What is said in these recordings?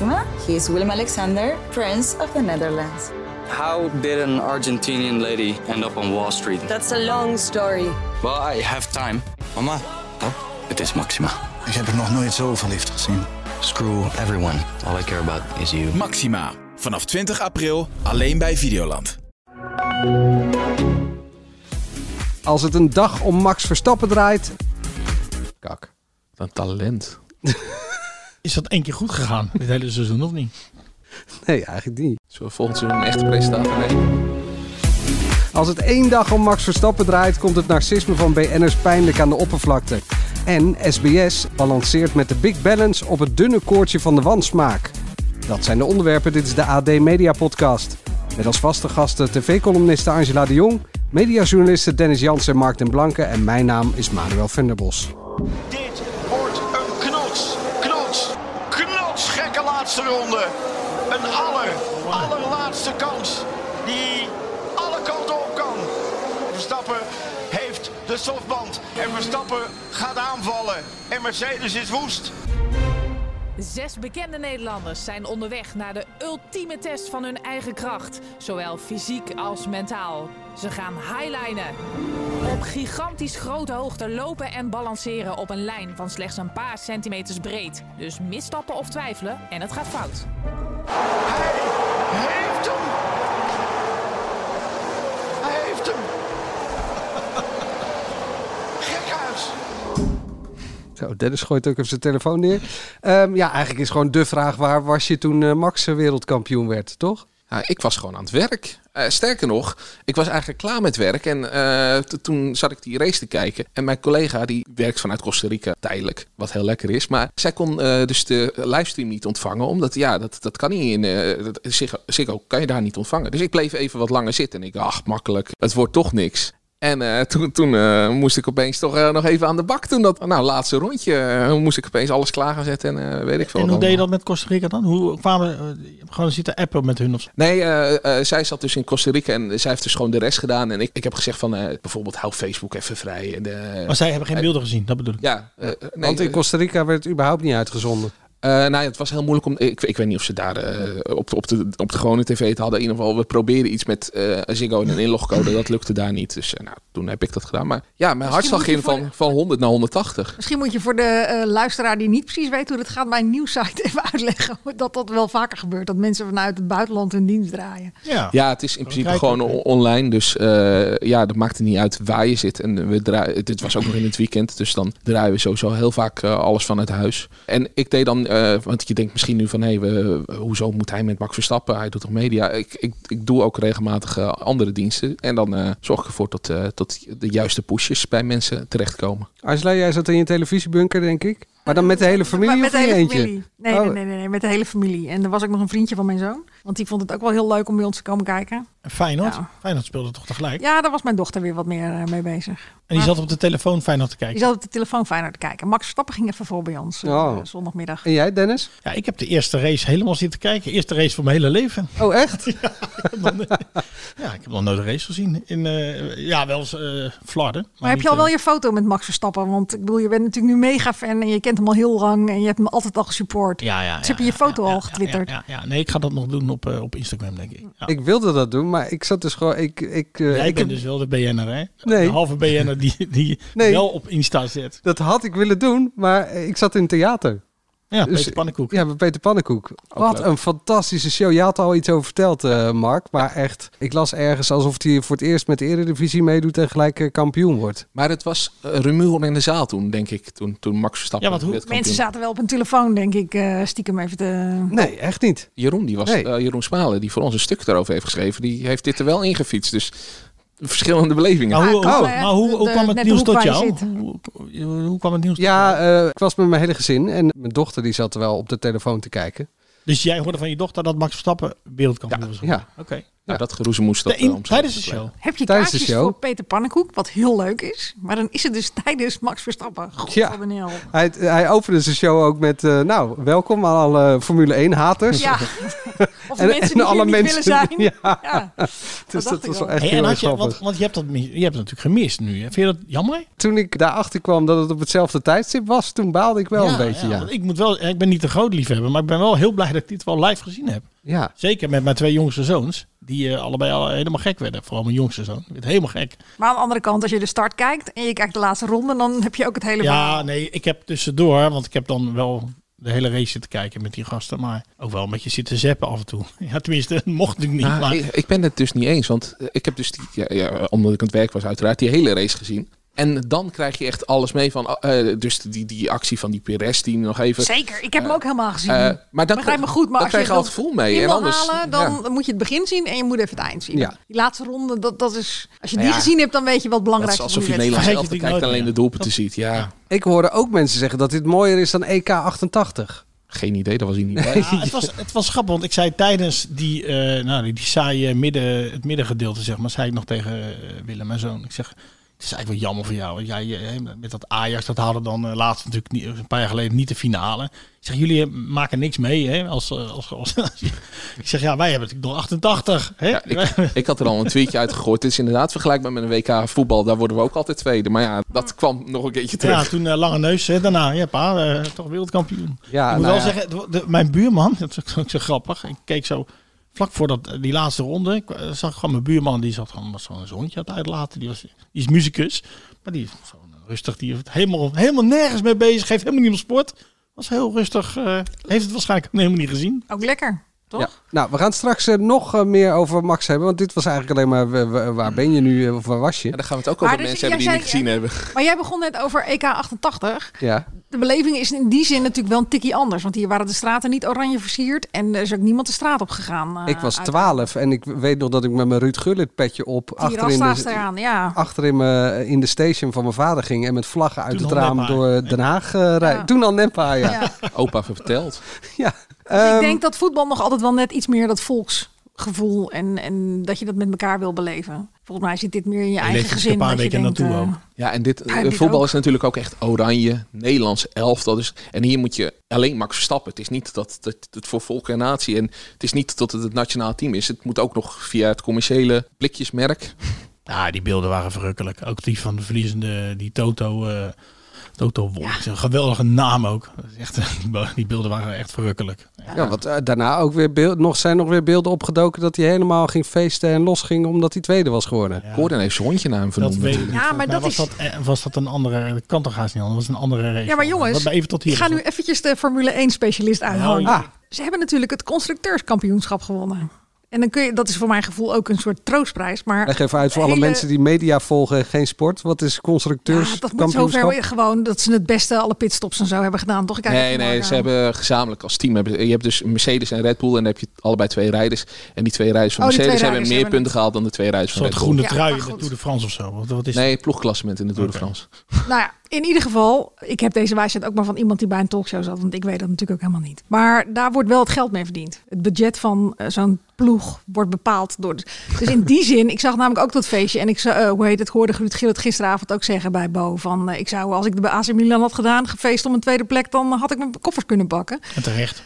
Maxima. He is Willem Alexander, Prince of the Netherlands. How did an Argentinian lady end up on Wall Street? That's a long story. Well, I have time. Mama, Oh, het is Maxima. ik heb er nog nooit zo verliefd gezien. Screw everyone. All I care about is you. Maxima. Vanaf 20 april alleen bij Videoland. Als het een dag om Max Verstappen draait. Kak. Een talent. Is dat één keer goed gegaan, dit hele seizoen, of niet? Nee, eigenlijk niet. Zullen we volgend seizoen een echte presentator nemen? Als het één dag om Max Verstappen draait, komt het narcisme van BN'ers pijnlijk aan de oppervlakte. En SBS balanceert met de Big Balance op het dunne koordje van de wansmaak. Dat zijn de onderwerpen. Dit is de AD Media Podcast. Met als vaste gasten tv-columniste Angela de Jong, mediajournalisten Dennis Jansen en Mark den Blanke en mijn naam is Manuel Venderbos. Dit Een aller, allerlaatste kans die alle kanten op kan. Verstappen heeft de softband en Verstappen gaat aanvallen. En Mercedes is woest. Zes bekende Nederlanders zijn onderweg naar de ultieme test van hun eigen kracht, zowel fysiek als mentaal. Ze gaan highlinen. Op gigantisch grote hoogte lopen en balanceren op een lijn van slechts een paar centimeters breed. Dus misstappen of twijfelen en het gaat fout. Zo, Dennis gooit ook even zijn telefoon neer. Ehm, ja, eigenlijk is gewoon de vraag, waar was je toen eh, Max eh, wereldkampioen werd, toch? Nou, ik was gewoon aan het werk. Eh, sterker nog, ik was eigenlijk klaar met werk. En toen zat ik die race te kijken. En mijn collega, die werkt vanuit Costa Rica tijdelijk. Wat heel lekker is. Maar zij kon dus de livestream niet ontvangen. Omdat, ja, dat, dat kan niet in... Ziggo kan je daar niet ontvangen. Dus ik bleef even wat langer zitten. En ik dacht, ach, makkelijk. Het wordt toch niks. En eh, toen, toen eh, moest ik opeens toch eh, nog even aan de bak. Toen dat nou, laatste rondje eh, moest ik opeens alles klaar gaan zetten. En eh, weet ik veel. En hoe deed je dat met Costa Rica dan? Hoe kwamen, gewoon zitten appen met hun of zo? Nee, zij zat dus in Costa Rica en zij heeft dus gewoon de rest gedaan. En ik, ik heb gezegd van eh, bijvoorbeeld hou Facebook even vrij. En de, Maar zij hebben geen beelden gezien, dat bedoel ik. ja, nee, Want in Costa Rica werd het überhaupt niet uitgezonden. Eh, nou ja, het was heel moeilijk om. Ik, ik weet niet of ze daar eh, op, de, op, de, op de gewone tv het hadden. In ieder geval, we probeerden iets met eh Ziggo en een inlogcode. Dat lukte daar niet. Dus eh, nou, toen heb ik dat gedaan. Maar ja, mijn hartslag ging voor van, van 100 naar 180. Misschien moet je voor de eh, luisteraar die niet precies weet hoe het gaat bij een nieuwssite even uitleggen dat dat wel vaker gebeurt. Dat mensen vanuit het buitenland hun dienst draaien. Ja. Ja, het is in principe kijken. gewoon on- online. Dus eh, ja, dat maakt er niet uit waar je zit. En we draaien, dit was ook nog in het weekend. Dus dan draaien we sowieso heel vaak alles vanuit huis. En ik deed dan, eh, want je denkt misschien nu van... hé, we hoezo moet hij met Max Verstappen? Hij doet toch media? Ik, ik, ik doe ook regelmatig eh, andere diensten. En dan eh, zorg ik ervoor dat, eh, dat de juiste pushes bij mensen terechtkomen. Angela, jij zat in je televisiebunker, denk ik. Maar dan met de hele familie Maar of met de hele eentje? familie. Nee, Oh. nee, nee, nee, nee, met de hele familie. En er was ook nog een vriendje van mijn zoon. Want die vond het ook wel heel leuk om bij ons te komen kijken. En Feyenoord? Ja. Feyenoord speelde toch tegelijk? Ja, daar was mijn dochter weer wat meer eh, mee bezig. En die zat op de telefoon Feyenoord te Die kijken. zat op de telefoon fijner te kijken. Max Verstappen ging even voor bij ons eh, Oh. zondagmiddag. En jij, Dennis? Ja, ik heb de eerste race helemaal zitten kijken. Eerste race van mijn hele leven. Oh, echt? Ja, ik heb nog nooit een race gezien. In, eh, ja, wel eens eh Vlaarden. Maar heb je al wel je foto met Max Verstappen? Want ik bedoel, je bent natuurlijk nu mega fan en je kent hem al heel lang en je hebt hem altijd al gesupport. Ja, ja. Dus ja, heb je je ja, foto ja, al ja, getwitterd? Ja, ja, ja. nee, ik ga dat nog doen op, op Instagram, denk ik. Ja. Ik wilde dat doen, maar ik zat dus gewoon... Ik, ik, eh, Jij ik bent heb- dus wel de BN'er, hè? Nee. De halve BN'er die, die Nee. wel op Insta zit. Dat had ik willen doen, maar ik zat in theater. Ja, Dus- Peter Pannenkoek. Ja, bij Peter Pannenkoek. Wat leuk. een fantastische show. Je had er al iets over verteld, eh, Mark. Maar echt, ik las ergens alsof hij voor het eerst met de Eredivisie meedoet en gelijk eh, kampioen wordt. Maar het was uh, rumoer in de zaal toen, denk ik. Toen, toen Max Verstappen... Ja, want hoe- Mensen zaten wel op hun telefoon, denk ik, eh, stiekem even te... Nee, echt niet. Jeroen, die was, Nee. Jeroen Smalen, die voor ons een stuk daarover heeft geschreven, die heeft dit er wel ingefietst. Dus verschillende belevingen. Maar hoe, hè? maar hoe, hoe de- kwam het net nieuws tot jou? Hoe, kwam het nieuws tot Ja, jou? eh, ik was met mijn hele gezin en mijn dochter die zat wel op de telefoon te kijken. Dus jij hoorde van je dochter dat Max Verstappen wereldkampioen was? Ja. Oké. Nou, dat geroezemoes dat De in- eh, tijdens de show. Heb je Tijdens de kaartjes show? voor Peter Pannenkoek, wat heel leuk is. Maar dan is het dus tijdens Max Verstappen. God, Ja. een. Hij, hij opende zijn show ook met, eh, nou, welkom aan alle Formule 1 haters. Ja. Of de mensen die hier niet willen zijn. Ja. Ja. Dus dacht dat ik was al. wel echt Hey, heel en erg had je, want, want je hebt dat je hebt het natuurlijk gemist nu. Hè? Vind je dat jammer? Toen ik daarachter kwam dat het op hetzelfde tijdstip was, toen baalde ik wel Ja, een beetje, ja. Ik, moet wel, ik ben niet de groot liefhebber, maar ik ben wel heel blij dat ik dit wel live gezien heb. Ja. Zeker met mijn twee jongste zoons, die eh, allebei al helemaal gek werden. Vooral mijn jongste zoon, werd helemaal gek. Maar aan de andere kant, als je de start kijkt en je kijkt de laatste ronde, dan heb je ook het hele Ja, verhaal. nee, ik heb tussendoor, want ik heb dan wel de hele race zitten kijken met die gasten, maar ook wel een beetje zitten zeppen af en toe. Ja, tenminste, mocht natuurlijk niet. Nou, maar... ik, ik ben het dus niet eens, want eh, ik heb dus, die, ja, ja, omdat ik aan het werk was uiteraard, die hele race gezien. En dan krijg je echt alles mee van, eh, dus die, die actie van die Perez die nog even... Zeker, ik heb hem ook helemaal gezien. Eh, maar dan, Begrijp me goed, maar dan als je krijg je het altijd vol mee. En anders, halen, dan ja. moet je het begin zien en je moet even het eind zien. Ja. Die laatste ronde, dat, dat is... Als je Nou die ja, gezien hebt, dan weet je wat Dat belangrijk is is. alsof je Vergeet je kijkt natuurlijk alleen de doelpunten ziet. Ja, Ik hoorde ook mensen zeggen dat dit mooier is dan EK 88. geen idee, dat was hij niet bij. Ja, het, was, het was grappig, want ik zei tijdens die, eh, nou, die, die saaie midden, het middengedeelte, zeg maar, zei ik nog tegen eh, Willem, mijn zoon. Ik zeg, het is eigenlijk wel jammer voor jou. Want jij eh, met dat Ajax, dat haalde dan eh, laatst natuurlijk niet, een paar jaar geleden niet de finale. Ik zeg, jullie maken niks mee, hè? Als, eh, als, als, ik zeg, ja, wij hebben het nog 88. Hè? Ja, ik, ik had er al een tweetje uitgegooid. Het is inderdaad vergelijkbaar met een WK voetbal. Daar worden we ook altijd tweede. Maar ja, dat kwam nog een keertje terug. Ja, toen lange neus, hè, daarna, ja pa, toch wereldkampioen. Ja, ik moet nou wel ja. zeggen, de- de- mijn buurman, dat is ook zo grappig. Ik keek zo vlak voor dat, die laatste ronde. Ik eh, zag gewoon mijn buurman, die zat gewoon zo'n zoontje aan het uitlaten. Die, was, die is muzikus, maar die is gewoon rustig. Die heeft helemaal, helemaal nergens mee bezig, geeft helemaal niet om sport. Was heel rustig, eh, heeft het waarschijnlijk helemaal niet gezien. Ook lekker, toch? Ja. Nou, we gaan straks eh, nog eh, meer over Max hebben. Want dit was eigenlijk alleen maar wa- waar ben je nu eh, of waar was je? Ja, dan gaan we het ook Maar over dus mensen hebben die jij niet gezien hebben. Maar jij begon net over EK 88. Ja. De beleving is in die zin natuurlijk wel een tikkie anders. Want hier waren de straten niet oranje versierd. En er is ook niemand de straat op gegaan. Ik was uit- 12 en ik weet nog dat ik met mijn Ruud Gullit petje op achter in, Tirassa's de, eraan, ja. achter in, me, in de station van mijn vader ging en met vlaggen uit Toen het raam door Den Haag rijden. Ja. Toen al Neppa, ja. Ja. Opa verteld. ja. Dus ik Ehm, denk dat voetbal nog altijd wel net iets meer dat volksgevoel en, en dat je dat met elkaar wil beleven. Volgens mij zit dit meer in je Je eigen er gezin. een dat je denkt, naartoe eh, ook. Ja, en dit, Ja, dit voetbal ook. is natuurlijk ook echt oranje, Nederlands elftal. Dus, en hier moet je alleen Max Verstappen. Het is niet dat, dat het voor volk en natie en het is niet dat het het nationaal team is. Het moet ook nog via het commerciële blikjesmerk. Ja, die beelden waren verrukkelijk. Ook die van de verliezende, die Toto, eh Toto Wolf. Een geweldige naam ook. Echt, die be- die beelden waren echt verrukkelijk. Ja, want eh, daarna ook weer beeld, nog, zijn nog weer beelden opgedoken dat hij helemaal ging feesten en losging omdat hij tweede was geworden. Ja. Gordon heeft zijn hondje naar hem vernoemd. Dat weet ik niet. Ja, maar dat mij is- was dat, eh, was dat een andere... Dat kan toch haast niet anders. Dat was een andere race. Ja, maar jongens, Wat even tot hier Ik ga nu eventjes de Formule 1 specialist uithangen. Nou, Ah, Ze hebben natuurlijk het constructeurskampioenschap gewonnen. En dan kun je, dat is voor mijn gevoel ook een soort troostprijs. Maar leg even uit voor alle mensen die media volgen en geen sport. Wat is ja, constructeurs dat moet zover gewoon dat ze het beste alle pitstops en zo hebben gedaan. Toch? Kijk Nee, nee, ze aan. hebben gezamenlijk als team. Hebben, je hebt dus Mercedes en Red Bull en dan heb je allebei twee rijders. En die twee rijders van Oh, Mercedes twee hebben meer hebben punten gehaald dan de twee rijders van Red Bull. groene Ja, trui maar in de. Tour de France of zo. Wat, wat is Nee, ploegklassement in de Tour de. France. Nou ja, in ieder geval, ik heb deze wijsheid ook maar van iemand die bij een talkshow zat. Want ik weet dat natuurlijk ook helemaal niet. Maar daar wordt wel het geld mee verdiend. Het budget van eh, zo'n ploeg wordt bepaald door... Dus in die zin, ik zag namelijk ook dat feestje. En ik zou, eh, hoe heet het, hoorde Ruud Gillet gisteravond ook zeggen bij Bo. Van, eh, ik zou, als ik de AC Milan had gedaan, gefeest om een tweede plek... dan had ik mijn koffers kunnen pakken. En terecht.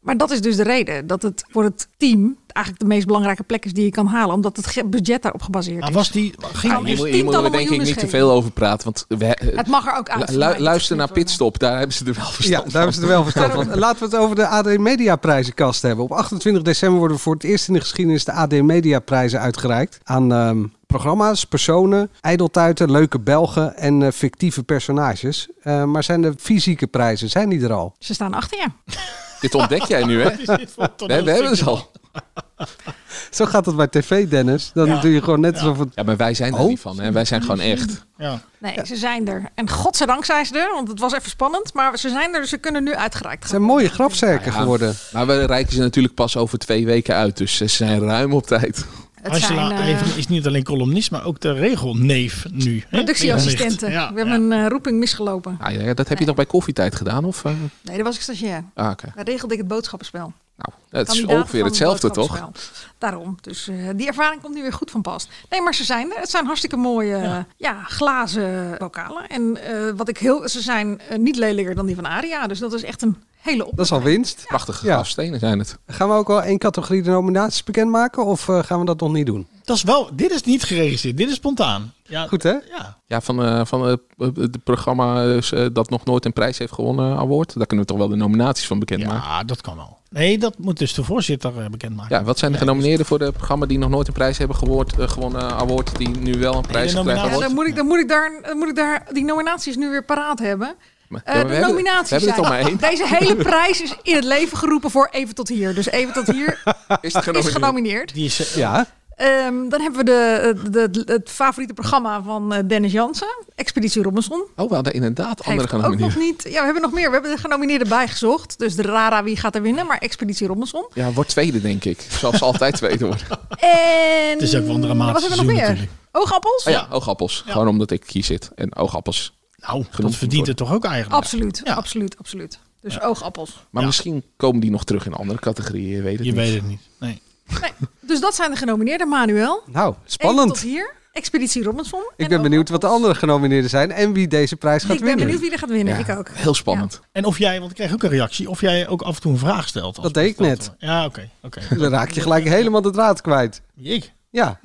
Maar dat is dus de reden. Dat het voor het team eigenlijk de meest belangrijke plek is die je kan halen. Omdat het ge- budget daarop gebaseerd is. was die... Ging, Hier, dus moet- moeten we tientallen denk ik niet te veel over praten. Want we, Het mag er ook uit. lu- mij, dat luister naar Pitstop, daar hebben ze er wel Ja, verstand daar hebben ze er wel verstand van. Laten we het over de AD Media Prijzenkast hebben. Op 28 december worden voor het eerst in de geschiedenis de AD Media Prijzen uitgereikt. Aan ehm, programma's, personen, ijdeltuiten, leuke Belgen en eh, fictieve personages. Eh, maar zijn de fysieke prijzen, zijn die er al? Ze staan achter je. Dit ontdek jij nu, hè? We, we hebben ze al. Zo gaat het bij tv, Dennis. Dan Ja. doe je gewoon net alsof het... Ja, maar wij zijn er Oh. niet van. Hè? Wij zijn gewoon echt. Ja. Nee, ze zijn er. En godzijdank zijn ze er, want het was even spannend. Maar ze zijn er, dus ze kunnen nu uitgereikt Het zijn mooie grafzerken Ja. geworden. Maar we reiken ze natuurlijk pas over twee weken uit. Dus ze zijn ruim op tijd. Het Angela zijn eh, even, is niet alleen columnist, maar ook de regelneef nu. hè? productieassistenten. Ja, We hebben een eh, roeping misgelopen. Ah, ja, dat heb je toch bij koffietijd gedaan? Of, eh? Nee, dat was ik stagiair. Ah, oké. Daar regelde ik het boodschappenspel. Nou, het is ongeveer hetzelfde, toch? Daarom. Dus eh, die ervaring komt nu weer goed van pas. Nee, maar ze zijn er. Het zijn hartstikke mooie ja. Ja. glazen bokalen. En eh, wat ik heel... Ze zijn eh, niet lelijker dan die van Aria. Dus dat is echt een hele op. Dat is al winst. Prachtige Ja. grafstenen zijn het. Gaan we ook wel één categorie de nominaties bekendmaken? Of gaan we dat nog niet doen? Dat is wel, dit is niet geregisseerd, dit is spontaan. Ja, Goed hè? ja. Ja, van, eh van eh, het programma eh, dat nog nooit een prijs heeft gewonnen, award. Daar kunnen we toch wel de nominaties van bekendmaken. ja, dat kan wel. Nee, dat moet dus de voorzitter bekendmaken. Ja, wat zijn de genomineerden voor de programma die nog nooit een prijs hebben gewoord, gewonnen, award, die nu wel een prijs de krijgen? Ja, dan moet, ik, dan, moet ik daar, dan moet ik daar die nominaties nu weer paraat hebben. Maar- Eh, ja, de we hebben- nominaties We hebben zijn... Deze hele prijs is in het leven geroepen voor Even tot hier. Dus Even tot hier Is genomineerd? genomineerd. Die is, Ja. Ehm, dan hebben we de, de, de- het favoriete programma van eh, Dennis Jansen, Expeditie Robinson. Oh, we hadden inderdaad andere Heeft ook nog genomineerden. niet. Ja, we hebben nog meer. We hebben de genomineerden bijgezocht. Dus de Rara wie gaat er winnen, maar Expeditie Robinson. Ja, wordt tweede, denk ik. Zoals ze altijd tweede worden. En Het is ook wel een dramatisch wat hebben we nog meer? natuurlijk. Oogappels? Oh ja, oogappels. Gewoon omdat ik hier zit. En oogappels. nou, dat verdient het toch ook eigenlijk. Absoluut, Ja. absoluut, absoluut. Dus oogappels. Maar Ja. misschien komen die nog terug in andere categorieën. Je weet het Je niet. weet het niet. Nee. Nee. Dus dat zijn de genomineerden, Manuel. Nou, Even spannend. tot hier. Expeditie Robinson. Ik ben benieuwd wat de andere genomineerden zijn en wie deze prijs gaat Ik ben winnen. benieuwd wie er gaat winnen. Ja, Ik ook. Heel spannend. En of jij, want ik kreeg ook een reactie, of jij ook af en toe een vraag stelt. als Dat deed ik net. Ja, oké. oké. Dan raak je gelijk helemaal de draad kwijt. Ik? Ja,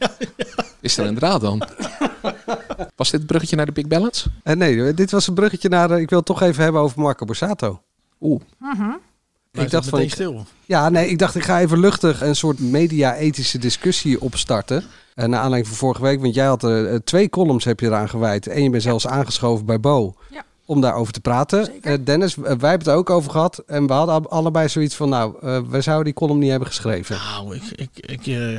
Is er een draad dan? Was dit het bruggetje naar de Big Balance? Eh, nee, dit was een bruggetje naar... eh, ik wil het toch even hebben over Marco Borsato. Oeh. Ik dacht van... Ik, stil. ja, nee, ik dacht ik ga even luchtig een soort media-ethische discussie opstarten. Uh, naar aanleiding van vorige week, want jij had er eh, twee columns heb je eraan gewijd. En je bent zelfs aangeschoven bij Bo Ja. om daarover te praten. Eh, Dennis, eh, wij hebben het er ook over gehad. En we hadden allebei zoiets van, nou, eh we zouden die column niet hebben geschreven. Nou, ik, ik, ik, eh,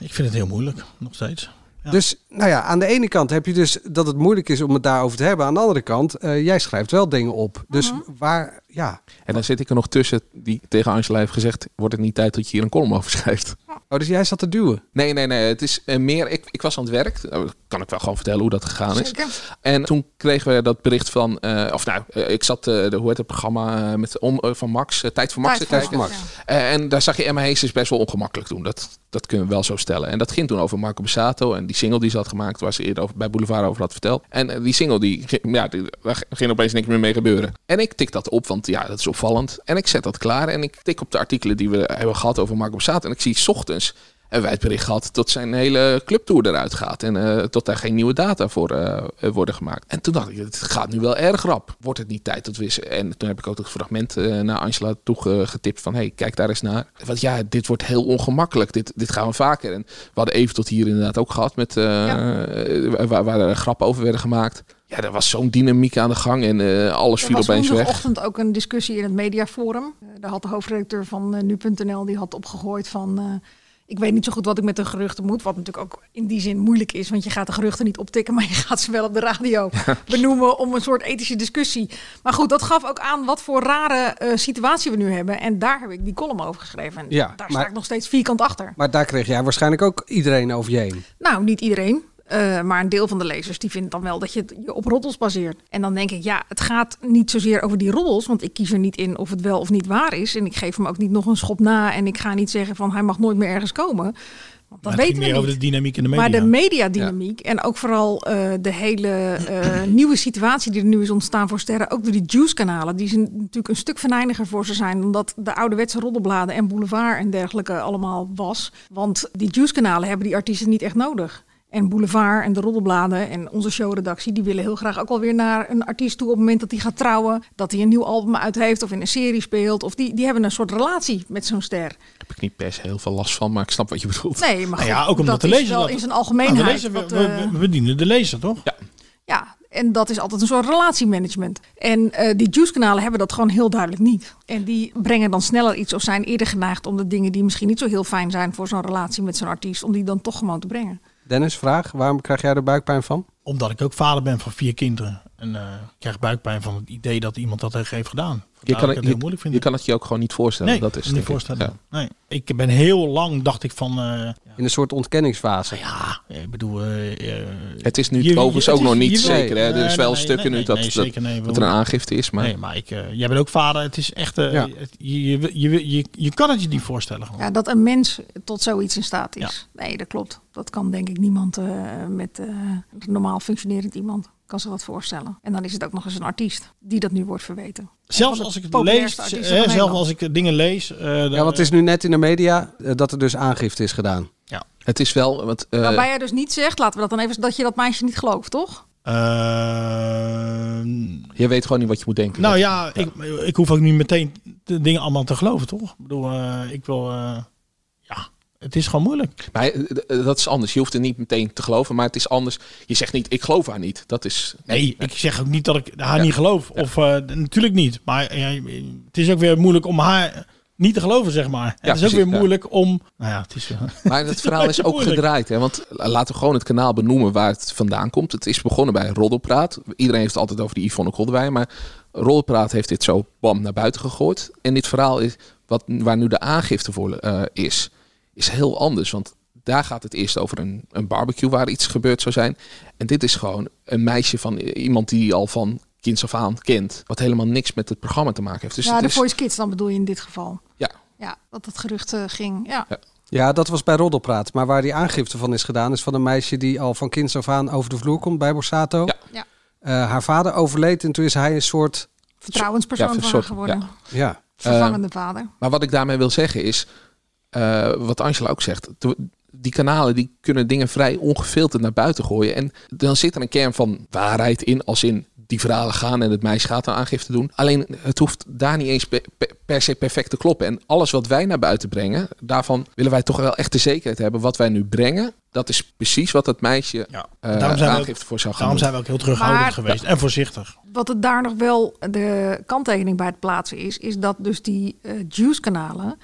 ik vind het heel moeilijk, nog steeds. Ja. Dus, nou ja, aan de ene kant heb je dus dat het moeilijk is om het daarover te hebben. Aan de andere kant, eh, jij schrijft wel dingen op. Dus Mhm. waar, ja. En dan zit ik er nog tussen die tegen Angela heeft gezegd... wordt het niet tijd dat je hier een column over schrijft? Oh, dus jij zat te duwen. Nee, nee, nee. Het is eh, meer... Ik, ik was aan het werk. Nou, kan ik wel gewoon vertellen hoe dat gegaan is. Zeker. En toen kregen we dat bericht van... eh, of nou, eh, ik zat de, hoe heet het programma met, om, van Max. Tijd voor Max Tijd te kijken. Max. Ja. En daar zag je Emma Heesters best wel ongemakkelijk doen. Dat, dat kunnen we wel zo stellen. En dat ging toen over Marco Bassato en die single die ze had gemaakt, waar ze eerder over, bij Boulevard over had verteld. En die single, die, ja, die, daar ging opeens niks meer mee gebeuren. En ik tik dat op, want ja, dat is opvallend. En ik zet dat klaar en ik tik op de artikelen die we hebben gehad over Marco Bassato. En ik zie ochtends hebben wij het bericht gehad dat zijn hele clubtour eruit gaat. En eh dat daar geen nieuwe data voor eh, eh, worden gemaakt. En toen dacht ik, het gaat nu wel erg rap. Wordt het niet tijd dat we. En toen heb ik ook het fragment eh, naar Angela toegetipt van... hey, kijk daar eens naar. Want ja, dit wordt heel ongemakkelijk. Dit, dit gaan we vaker. En we hadden even tot hier inderdaad ook gehad met... eh, eh, waar, waar er grappen over werden gemaakt. Ja, er was zo'n dynamiek aan de gang en eh, alles Er viel was opeens weg. woensdagochtend ook een discussie in het mediaforum. Eh, daar had de hoofdredacteur van eh, nu.nl die had opgegooid van... eh, ik weet niet zo goed wat ik met de geruchten moet. Wat natuurlijk ook in die zin moeilijk is. Want je gaat de geruchten niet optikken, maar je gaat ze wel op de radio benoemen om een soort ethische discussie. Maar goed, dat gaf ook aan wat voor rare eh, situatie we nu hebben. En daar heb ik die column over geschreven. En Ja, daar maar- sta ik nog steeds vierkant achter. Maar daar kreeg jij waarschijnlijk ook iedereen over je heen. Nou, niet iedereen. Eh, maar een deel van de lezers die vindt dan wel dat je het je op roddels baseert. En dan denk ik, ja, het gaat niet zozeer over die roddels. Want ik kies er niet in of het wel of niet waar is. En ik geef hem ook niet nog een schop na. En ik ga niet zeggen van hij mag nooit meer ergens komen. Want dat weten we meer niet. over de dynamiek in de media. Maar de mediadynamiek en ook vooral eh, de hele eh, nieuwe situatie die er nu is ontstaan voor sterren, ook door die juice-kanalen, die zijn natuurlijk een stuk venijniger voor ze zijn dan dat de ouderwetse roddelbladen en boulevard en dergelijke allemaal was. Want die juice-kanalen hebben die artiesten niet echt nodig. En Boulevard en de roddelbladen en onze showredactie, die willen heel graag ook alweer naar een artiest toe op het moment dat hij gaat trouwen, dat hij een nieuw album uit heeft of in een serie speelt. Of die, die hebben een soort relatie met zo'n ster. heb ik niet per se heel veel last van, maar ik snap wat je bedoelt. Nee, maar Nou goed, ja, ook omdat dat de is lezer wel dat- in zijn Nou, de algemeenheid. lezer, we, wat, we, eh, we bedienen de lezer, toch? Ja. Ja, en dat is altijd een soort relatiemanagement. En eh, die juice-kanalen hebben dat gewoon heel duidelijk niet. En die brengen dan sneller iets of zijn eerder geneigd om de dingen die misschien niet zo heel fijn zijn voor zo'n relatie met zo'n artiest, om die dan toch gewoon te brengen. Dennis, vraag, waarom krijg jij er buikpijn van? Omdat ik ook vader ben van vier kinderen. En eh, ik krijg buikpijn van het idee dat iemand dat heeft gedaan. Je kan, het, ik het heel je, moeilijk vind. je kan het je ook gewoon niet voorstellen. nee, dat is niet voorstellen. Ja. Nee. Ik ben heel lang, dacht ik van... eh, In een soort ontkenningsfase. ja, ik bedoel... eh, Het is nu je- overigens ook is- nog niet zeker. Hè? er is wel stukken nu dat, dat, er een aangifte is. Maar Nee, maar ik, eh, jij bent ook vader. Het is echt... eh, Ja. het- je, je, je, je, je kan het je niet voorstellen gewoon. Ja, dat een mens tot zoiets in staat is. Nee, dat klopt. Dat kan denk ik niemand eh, met eh, normaal functionerend iemand kan zich dat voorstellen. En dan is het ook nog eens een artiest die dat nu wordt verweten. Zelfs als ik het lees, hè, van zelfs als ik dingen lees... eh, Ja, want het is nu net in de media eh, dat er dus aangifte is gedaan. het is wel. Want, eh, Waarbij jij dus niet zegt, laten we dat dan even, dat je dat meisje niet gelooft, toch? Eh, je weet gewoon niet wat je moet denken. nou ja, Ik, ik hoef ook niet meteen de dingen allemaal te geloven, toch? Ik bedoel, eh, ik wil... eh, het is gewoon moeilijk. Maar eh, eh, dat is anders. Je hoeft er niet meteen te geloven. Maar het is anders. Je zegt niet, ik geloof haar niet. Dat is. Nee, ik zeg ook niet dat ik haar Ja. niet geloof. Of eh, natuurlijk niet. Maar ja, het is ook weer moeilijk om haar niet te geloven, zeg maar. Het is ook weer moeilijk om... Nou ja, het is... eh, Maar het verhaal is ook Moeilijk. gedraaid. Hè? Want laten we gewoon het kanaal benoemen waar het vandaan komt. Het is begonnen bij Roddelpraat. Iedereen heeft het altijd over die Yvonne Koldewij. Maar Roddelpraat heeft dit zo bam naar buiten gegooid. En dit verhaal is wat, waar nu de aangifte voor eh, is, is heel anders. Want daar gaat het eerst over een, een barbecue waar iets gebeurd zou zijn. En dit is gewoon een meisje van iemand die al van kinds af aan kent. Wat helemaal niks met het programma te maken heeft. Dus ja, de is, Voice Kids dan bedoel je in dit geval. Ja. Ja, dat het gerucht eh, ging. Ja. Ja, dat was bij Roddelpraat. Maar waar die aangifte van is gedaan, is van een meisje die al van kinds af aan over de vloer komt bij Borsato. Ja. Ja. Eh, haar vader overleed en toen is hij een soort. Vertrouwenspersoon Ja, van soort- geworden. ja. Ja. Vervangende vader. Maar wat ik daarmee wil zeggen is, eh, wat Angela ook zegt, die kanalen die kunnen dingen vrij ongefilterd naar buiten gooien. En dan zit er een kern van waarheid in, als in die verhalen gaan en het meisje gaat een aangifte doen. Alleen het hoeft daar niet eens per, per- per se perfect te kloppen. En alles wat wij naar buiten brengen, daarvan willen wij toch wel echt de zekerheid hebben. Wat wij nu brengen, dat is precies wat het meisje Ja. Daarom zijn we ook- aangifte voor zou gaan Daarom doen. zijn we ook heel terughoudend Maar- geweest. En voorzichtig. Wat het daar nog wel de kanttekening bij het plaatsen is, is dat dus die eh Juice-kanalen,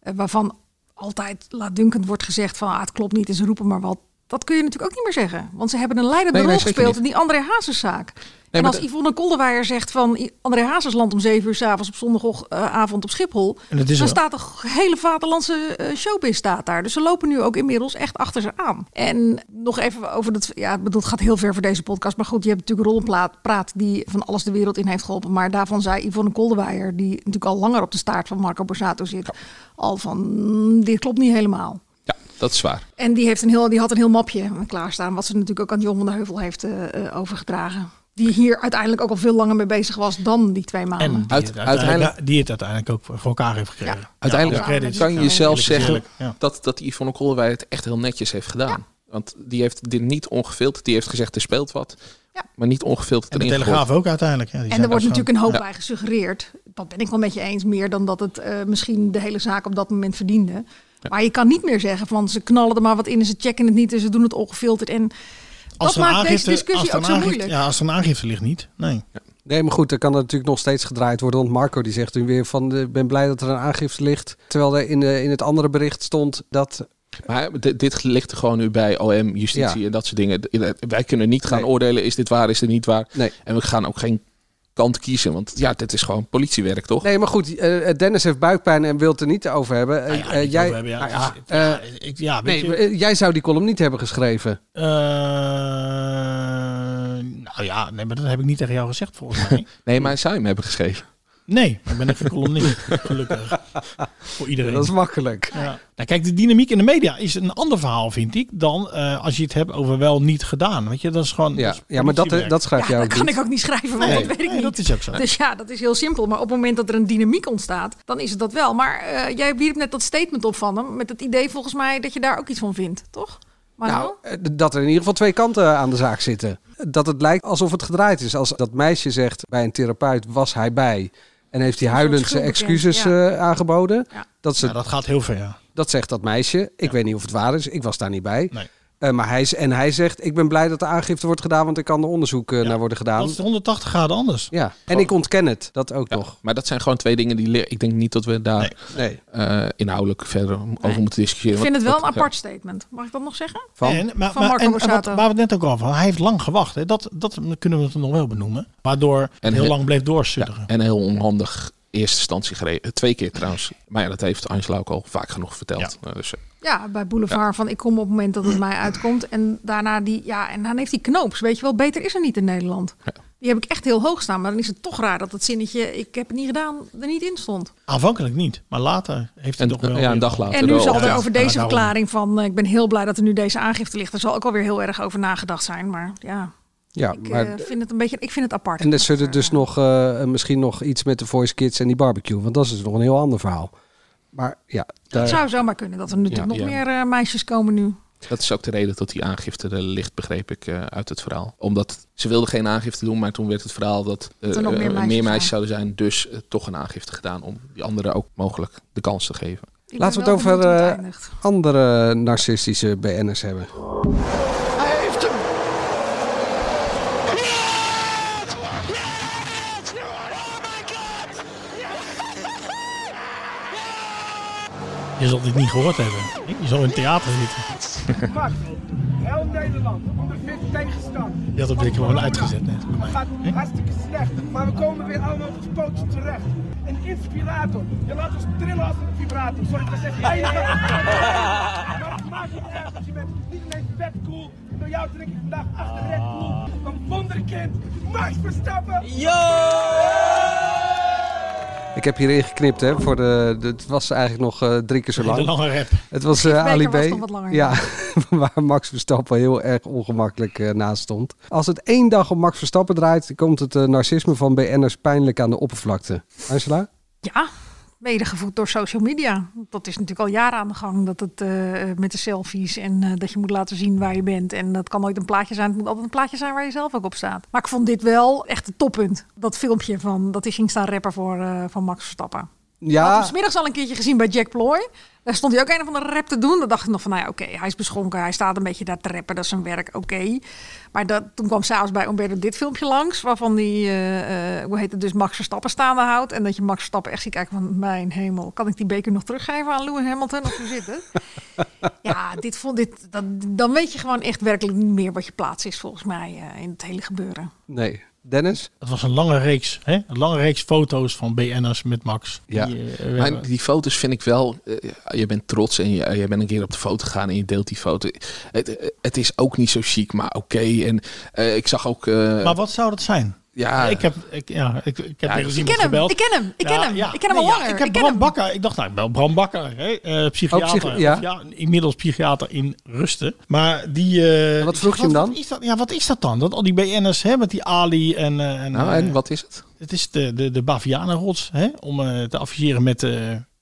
eh, waarvan altijd laatdunkend wordt gezegd van ah, het klopt niet en ze roepen maar wat. Dat kun je natuurlijk ook niet meer zeggen. Want ze hebben een leidende Nee, rol gespeeld in die André Hazeszaak. En als de- Yvonne Kolderweijer zegt van André Hazes landt om zeven uur s'avonds op zondagavond op Schiphol. Dan staat de hele vaderlandse eh, showbiz staat daar. Dus ze lopen nu ook inmiddels echt achter ze aan. En nog even over dat, ja, ik bedoel, het gaat heel ver voor deze podcast. Maar goed, je hebt natuurlijk Rollenpraat praat die van alles de wereld in heeft geholpen. Maar daarvan zei Yvonne Kolderweijer, die natuurlijk al langer op de staart van Marco Borsato zit, al van, mm, dit klopt niet helemaal. Ja, dat is waar. En die, heeft een heel, die had een heel mapje klaarstaan, wat ze natuurlijk ook aan John van der Heuvel heeft eh, eh, overgedragen. Die hier uiteindelijk ook al veel langer mee bezig was dan die twee maanden. En die, Uit- het uiteindelijk- uiteindelijk, die het uiteindelijk ook voor elkaar heeft gekregen. Ja. Uiteindelijk kan je Ja, zelf zeggen dat, dat Yvonne Koolwij het echt heel netjes heeft gedaan. Want die heeft dit niet ongefilterd. Die heeft gezegd er speelt wat. Ja. Maar niet ongefilterd En de Telegraaf ook uiteindelijk. Ja, die En er wordt natuurlijk een hoop Ja. bij gesuggereerd. Dat ben ik wel met je eens. Meer dan dat het eh, misschien de hele zaak op dat moment verdiende. Maar je kan niet meer zeggen van ze knallen er maar wat in en ze checken het niet en ze doen het ongefilterd. En Als dat er een maakt deze aangifte- als discussie ook een zo aangifte- moeilijk. Ja, als er een aangifte ligt niet. Nee. Nee, maar goed, dan kan het natuurlijk nog steeds gedraaid worden. Want Marco die zegt nu weer van, eh, ik ben blij dat er een aangifte ligt. Terwijl er in, de, in het andere bericht stond dat... Maar dit, dit ligt er gewoon nu bij OM, justitie Ja. en dat soort dingen. Wij kunnen niet gaan Nee. oordelen, is dit waar, is dit niet waar. Nee. En we gaan ook geen kant kiezen. Want ja, dit is gewoon politiewerk, toch? Nee, maar goed, eh, Dennis heeft buikpijn en wil het er niet over hebben. Ja, jij, over hebben, ja. ja, ja, ik- ja, weet nee, je, jij zou die column niet hebben geschreven. eh, nou ja, nee, maar dat heb ik niet tegen jou gezegd volgens mij. Nee, maar zou je hem hebben geschreven? Nee, ik ben even columnist, gelukkig. Voor iedereen. Dat is makkelijk. Ja. Nou, kijk, de dynamiek in de media is een ander verhaal, vind ik, dan eh, als je het hebt over wel niet gedaan. Weet je, dat is gewoon. Ja, dat is ja maar dat, eh, dat schrijf ja, jij dat ook kan niet. ik ook niet schrijven, want Nee, dat weet ik nee, niet. dat is ook zo. Dus ja, dat is heel simpel. Maar op het moment dat er een dynamiek ontstaat, dan is het dat wel. Maar eh, jij wierp net dat statement op van hem. Met het idee volgens mij dat je daar ook iets van vindt, toch? Maar Nou, dat er in ieder geval twee kanten aan de zaak zitten. Dat het lijkt alsof het gedraaid is. Als dat meisje zegt bij een therapeut was hij bij. En heeft hij huilend zijn excuses ja. eh, aangeboden. Ja. Dat, ze, Ja, dat gaat heel ver, ja. dat zegt dat meisje. Ik Ja. weet niet of het waar is. Ik was daar niet bij. Nee. Eh, maar hij, is- en hij zegt, ik ben blij dat de aangifte wordt gedaan, want er kan er onderzoek eh, naar worden gedaan. Dat is 180 graden anders. Ja, en ik ontken het, dat ook nog. Maar dat zijn gewoon twee dingen die... Ik denk niet dat we daar Nee. eh, inhoudelijk verder over moeten Ik discussiëren. vind het wel een apart statement. Mag ik dat nog zeggen? En, maar, Van Marco en, en wat, Borsato. waar we het net ook over hadden, hij heeft lang gewacht. Hè. Dat, dat kunnen we het nog wel benoemen. Waardoor En heel he- lang bleef doorsudderen. En heel onhandig eerste instantie gereden. Twee keer trouwens. Maar ja, dat heeft Angela ook al vaak genoeg verteld. Eh, Dus, eh, Ja, bij Boulevard van ik kom op het moment dat het mij uitkomt. En daarna die, ja, en dan heeft hij knoops. Weet je wel, beter is er niet in Nederland. Die heb ik echt heel hoog staan. Maar dan is het toch raar dat het zinnetje, ik heb het niet gedaan, er niet in stond. Aanvankelijk niet, maar later heeft hij En- toch wel... ja, een dag later. En nu zal er Ja, over ja, deze verklaring van, eh, ik ben heel blij dat er nu deze aangifte ligt. Er zal ook alweer heel erg over nagedacht zijn. Maar ja, Ja, ik maar... eh, vind het een beetje, ik vind het apart. En er zullen dus nog, eh, misschien nog iets met de Voice Kids en die barbecue. Want dat is dus nog een heel ander verhaal. Maar ja, daar... Het zou zomaar kunnen dat er natuurlijk Ja, nog ja. meer eh, meisjes komen nu. Dat is ook de reden dat die aangifte er ligt, begreep ik eh, uit het verhaal. Omdat ze wilden geen aangifte doen, maar toen werd het verhaal dat eh, er nog meer eh, meisjes meer meisjes zijn. zouden zijn. Dus eh, toch een aangifte gedaan om die anderen ook mogelijk de kans te geven. Ik Laten we het over eh, andere narcistische BN'ers hebben. Je zal dit niet gehoord hebben. Je zal in het theater zitten. Max, heel Nederland, onder fit tegenstand. Je had hem gewoon uitgezet net. Het gaat hartstikke slecht, maar we komen weer allemaal op het pootje terecht. Een inspirator. Je laat ons trillen als een vibrator. Sorry, ik was echt Maar het maakt niet uit, want je bent niet alleen vet cool. Door jou trek ik vandaag achter Red Bull. Een wonderkind, Max Verstappen. Ik heb hierin geknipt, hè, voor de, de- het was eigenlijk nog eh, drie keer zo lang. lange rap. Het was eh, Beker Ali B. was nog wat langer, ja, waar Max Verstappen heel erg ongemakkelijk eh, naast stond. Als het één dag om Max Verstappen draait, komt het narcisme van BN'ers pijnlijk aan de oppervlakte. Angela? Ja, mede gevoed door social media. Dat is natuurlijk al jaren aan de gang. Dat het eh, met de selfies en eh, dat je moet laten zien waar je bent. En dat kan nooit een plaatje zijn. Het moet altijd een plaatje zijn waar je zelf ook op staat. Maar ik vond dit wel echt het toppunt. Dat filmpje van dat hij ging staan rappen voor eh, van Max Verstappen. Ik had Ja, hem al een keertje gezien bij Jack Ploy. Daar stond hij ook een of andere rap te doen. Dan dacht ik nog van, nou ja, oké, hij is beschonken. Hij staat een beetje daar te rappen. Dat is zijn werk, oké. Maar dat, toen kwam s'avonds bij Umberto dit filmpje langs. Waarvan die, eh, hoe heet het, dus Max Verstappen staande houdt. En dat je Max Verstappen echt ziet kijken van, mijn hemel. Kan ik die beker nog teruggeven aan Lewis Hamilton? Of hoe zit het? ja, dit vond, dit, dat, dan weet je gewoon echt werkelijk niet meer wat je plaats is volgens mij eh, in het hele gebeuren. nee. Dennis? Het was een lange reeks, hè? Een lange reeks foto's van BN'ers met Max. Ja. Die, eh, Maar die foto's vind ik wel. eh, je bent trots en je, je bent een keer op de foto gegaan en je deelt die foto. Het, het is ook niet zo chic, maar oké. En eh, ik zag ook. eh, maar wat zou dat zijn? Ja, ik heb, ik, ja, ik, ik heb Ja, ik ken hem, gebeld. ik ken hem, ik ken hem. Ik ken hem al Nee, langer, ik heb ik Bram hem. Bakker. Ik dacht, nou, wel Bram Bakker, hè, eh, psychiater. Oh, psychi- ja. Inmiddels psychiater in rusten. Maar die... eh, wat vroeg je hem dan? Wat is dat, ja, wat is dat dan? Dat al die BN'ers, hè, met die Ali en... eh, en, nou, en wat is het? Het is de, de, de Bavianenrots, hè, om te adviseren met,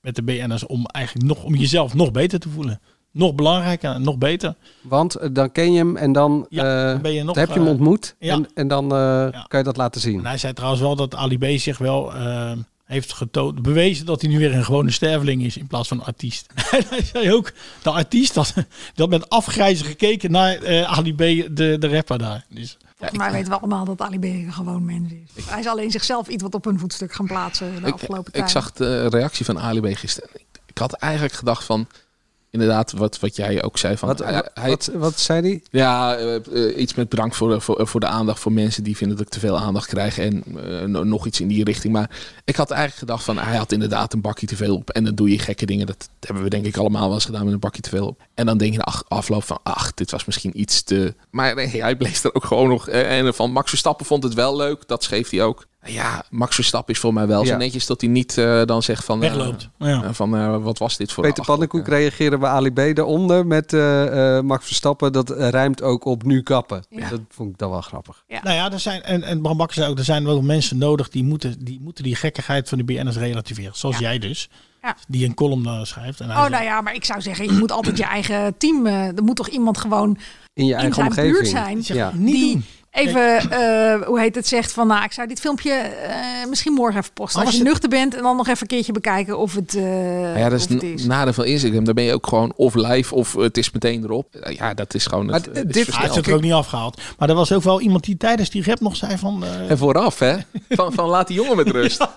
met de BN'ers om eigenlijk nog, om jezelf nog beter te voelen. Nog belangrijker en nog beter. Want eh, dan ken je hem en dan, Ja, eh, dan ben je nog, dan heb je hem eh, ontmoet. ja. En, en dan eh, kan je dat laten zien. En hij zei trouwens wel dat Ali B zich wel eh, heeft getoond, bewezen dat hij nu weer een gewone sterveling is in plaats van een artiest. en hij zei ook, de artiest had, dat met afgrijzen gekeken naar eh, Ali B, de, de rapper daar. Dus, Volgens mij weten we allemaal dat Ali B een gewoon mens is. Hij is alleen zichzelf iets wat op een voetstuk gaan plaatsen de Ik, afgelopen ik tijd. zag de reactie van Ali B gisteren. Ik, ik had eigenlijk gedacht van. Inderdaad, wat, wat jij ook zei. Van, Wat, hij- wat, hij- wat, wat zei hij? Ja, eh, eh, iets met bedankt voor, de- voor, voor de aandacht voor mensen die vinden dat ik te veel aandacht krijg. En eh, no- nog iets in die richting. Maar ik had eigenlijk gedacht van hij had inderdaad een bakje te veel op. En dan doe je gekke dingen. Dat hebben we denk ik allemaal wel eens gedaan met een bakje te veel op. En dan denk je na afloop van ach, dit was misschien iets te... Maar nee, hij bleef er ook gewoon nog... En van Max Verstappen vond het wel leuk. Dat schreef hij ook. Ja, Max Verstappen is voor mij wel Ja. zo netjes dat hij niet eh, dan zegt van... eh, Wegloopt. Ja. eh, van eh, wat was dit voor... Peter Pannenkoek reageerde bij Ali B eronder met eh, eh, Max Verstappen. Dat rijmt ook op nu kappen. Ja. Dat vond ik dan wel grappig. Nou ja, er zijn, en, en Bram Bakker zei ook, er zijn wel mensen nodig die moeten die, moeten die gekkigheid van de BN'ers relativeren. Zoals jij dus, Ja. die een column eh, schrijft. En Oh, nou ja, maar ik zou zeggen, je moet altijd je eigen team... eh, er moet toch iemand gewoon In je in eigen zijn omgeving. buurt zijn... Zeg, Ja. niet die doen. Even, eh, hoe heet het, zegt van... nou, ik zou dit filmpje eh, misschien morgen even posten. Maar Als je het- nuchter bent en dan nog even een keertje bekijken of het, eh Nou ja, dat is of het het is. nadeel van Instagram. Daar ben je ook gewoon of live of het is meteen erop. Ja, dat is gewoon... Maar Het, d- het is dit- heeft het er ook niet afgehaald. Maar er was ook wel iemand die tijdens die rap nog zei van... eh, En vooraf, hè? Van, van laat die jongen met rust.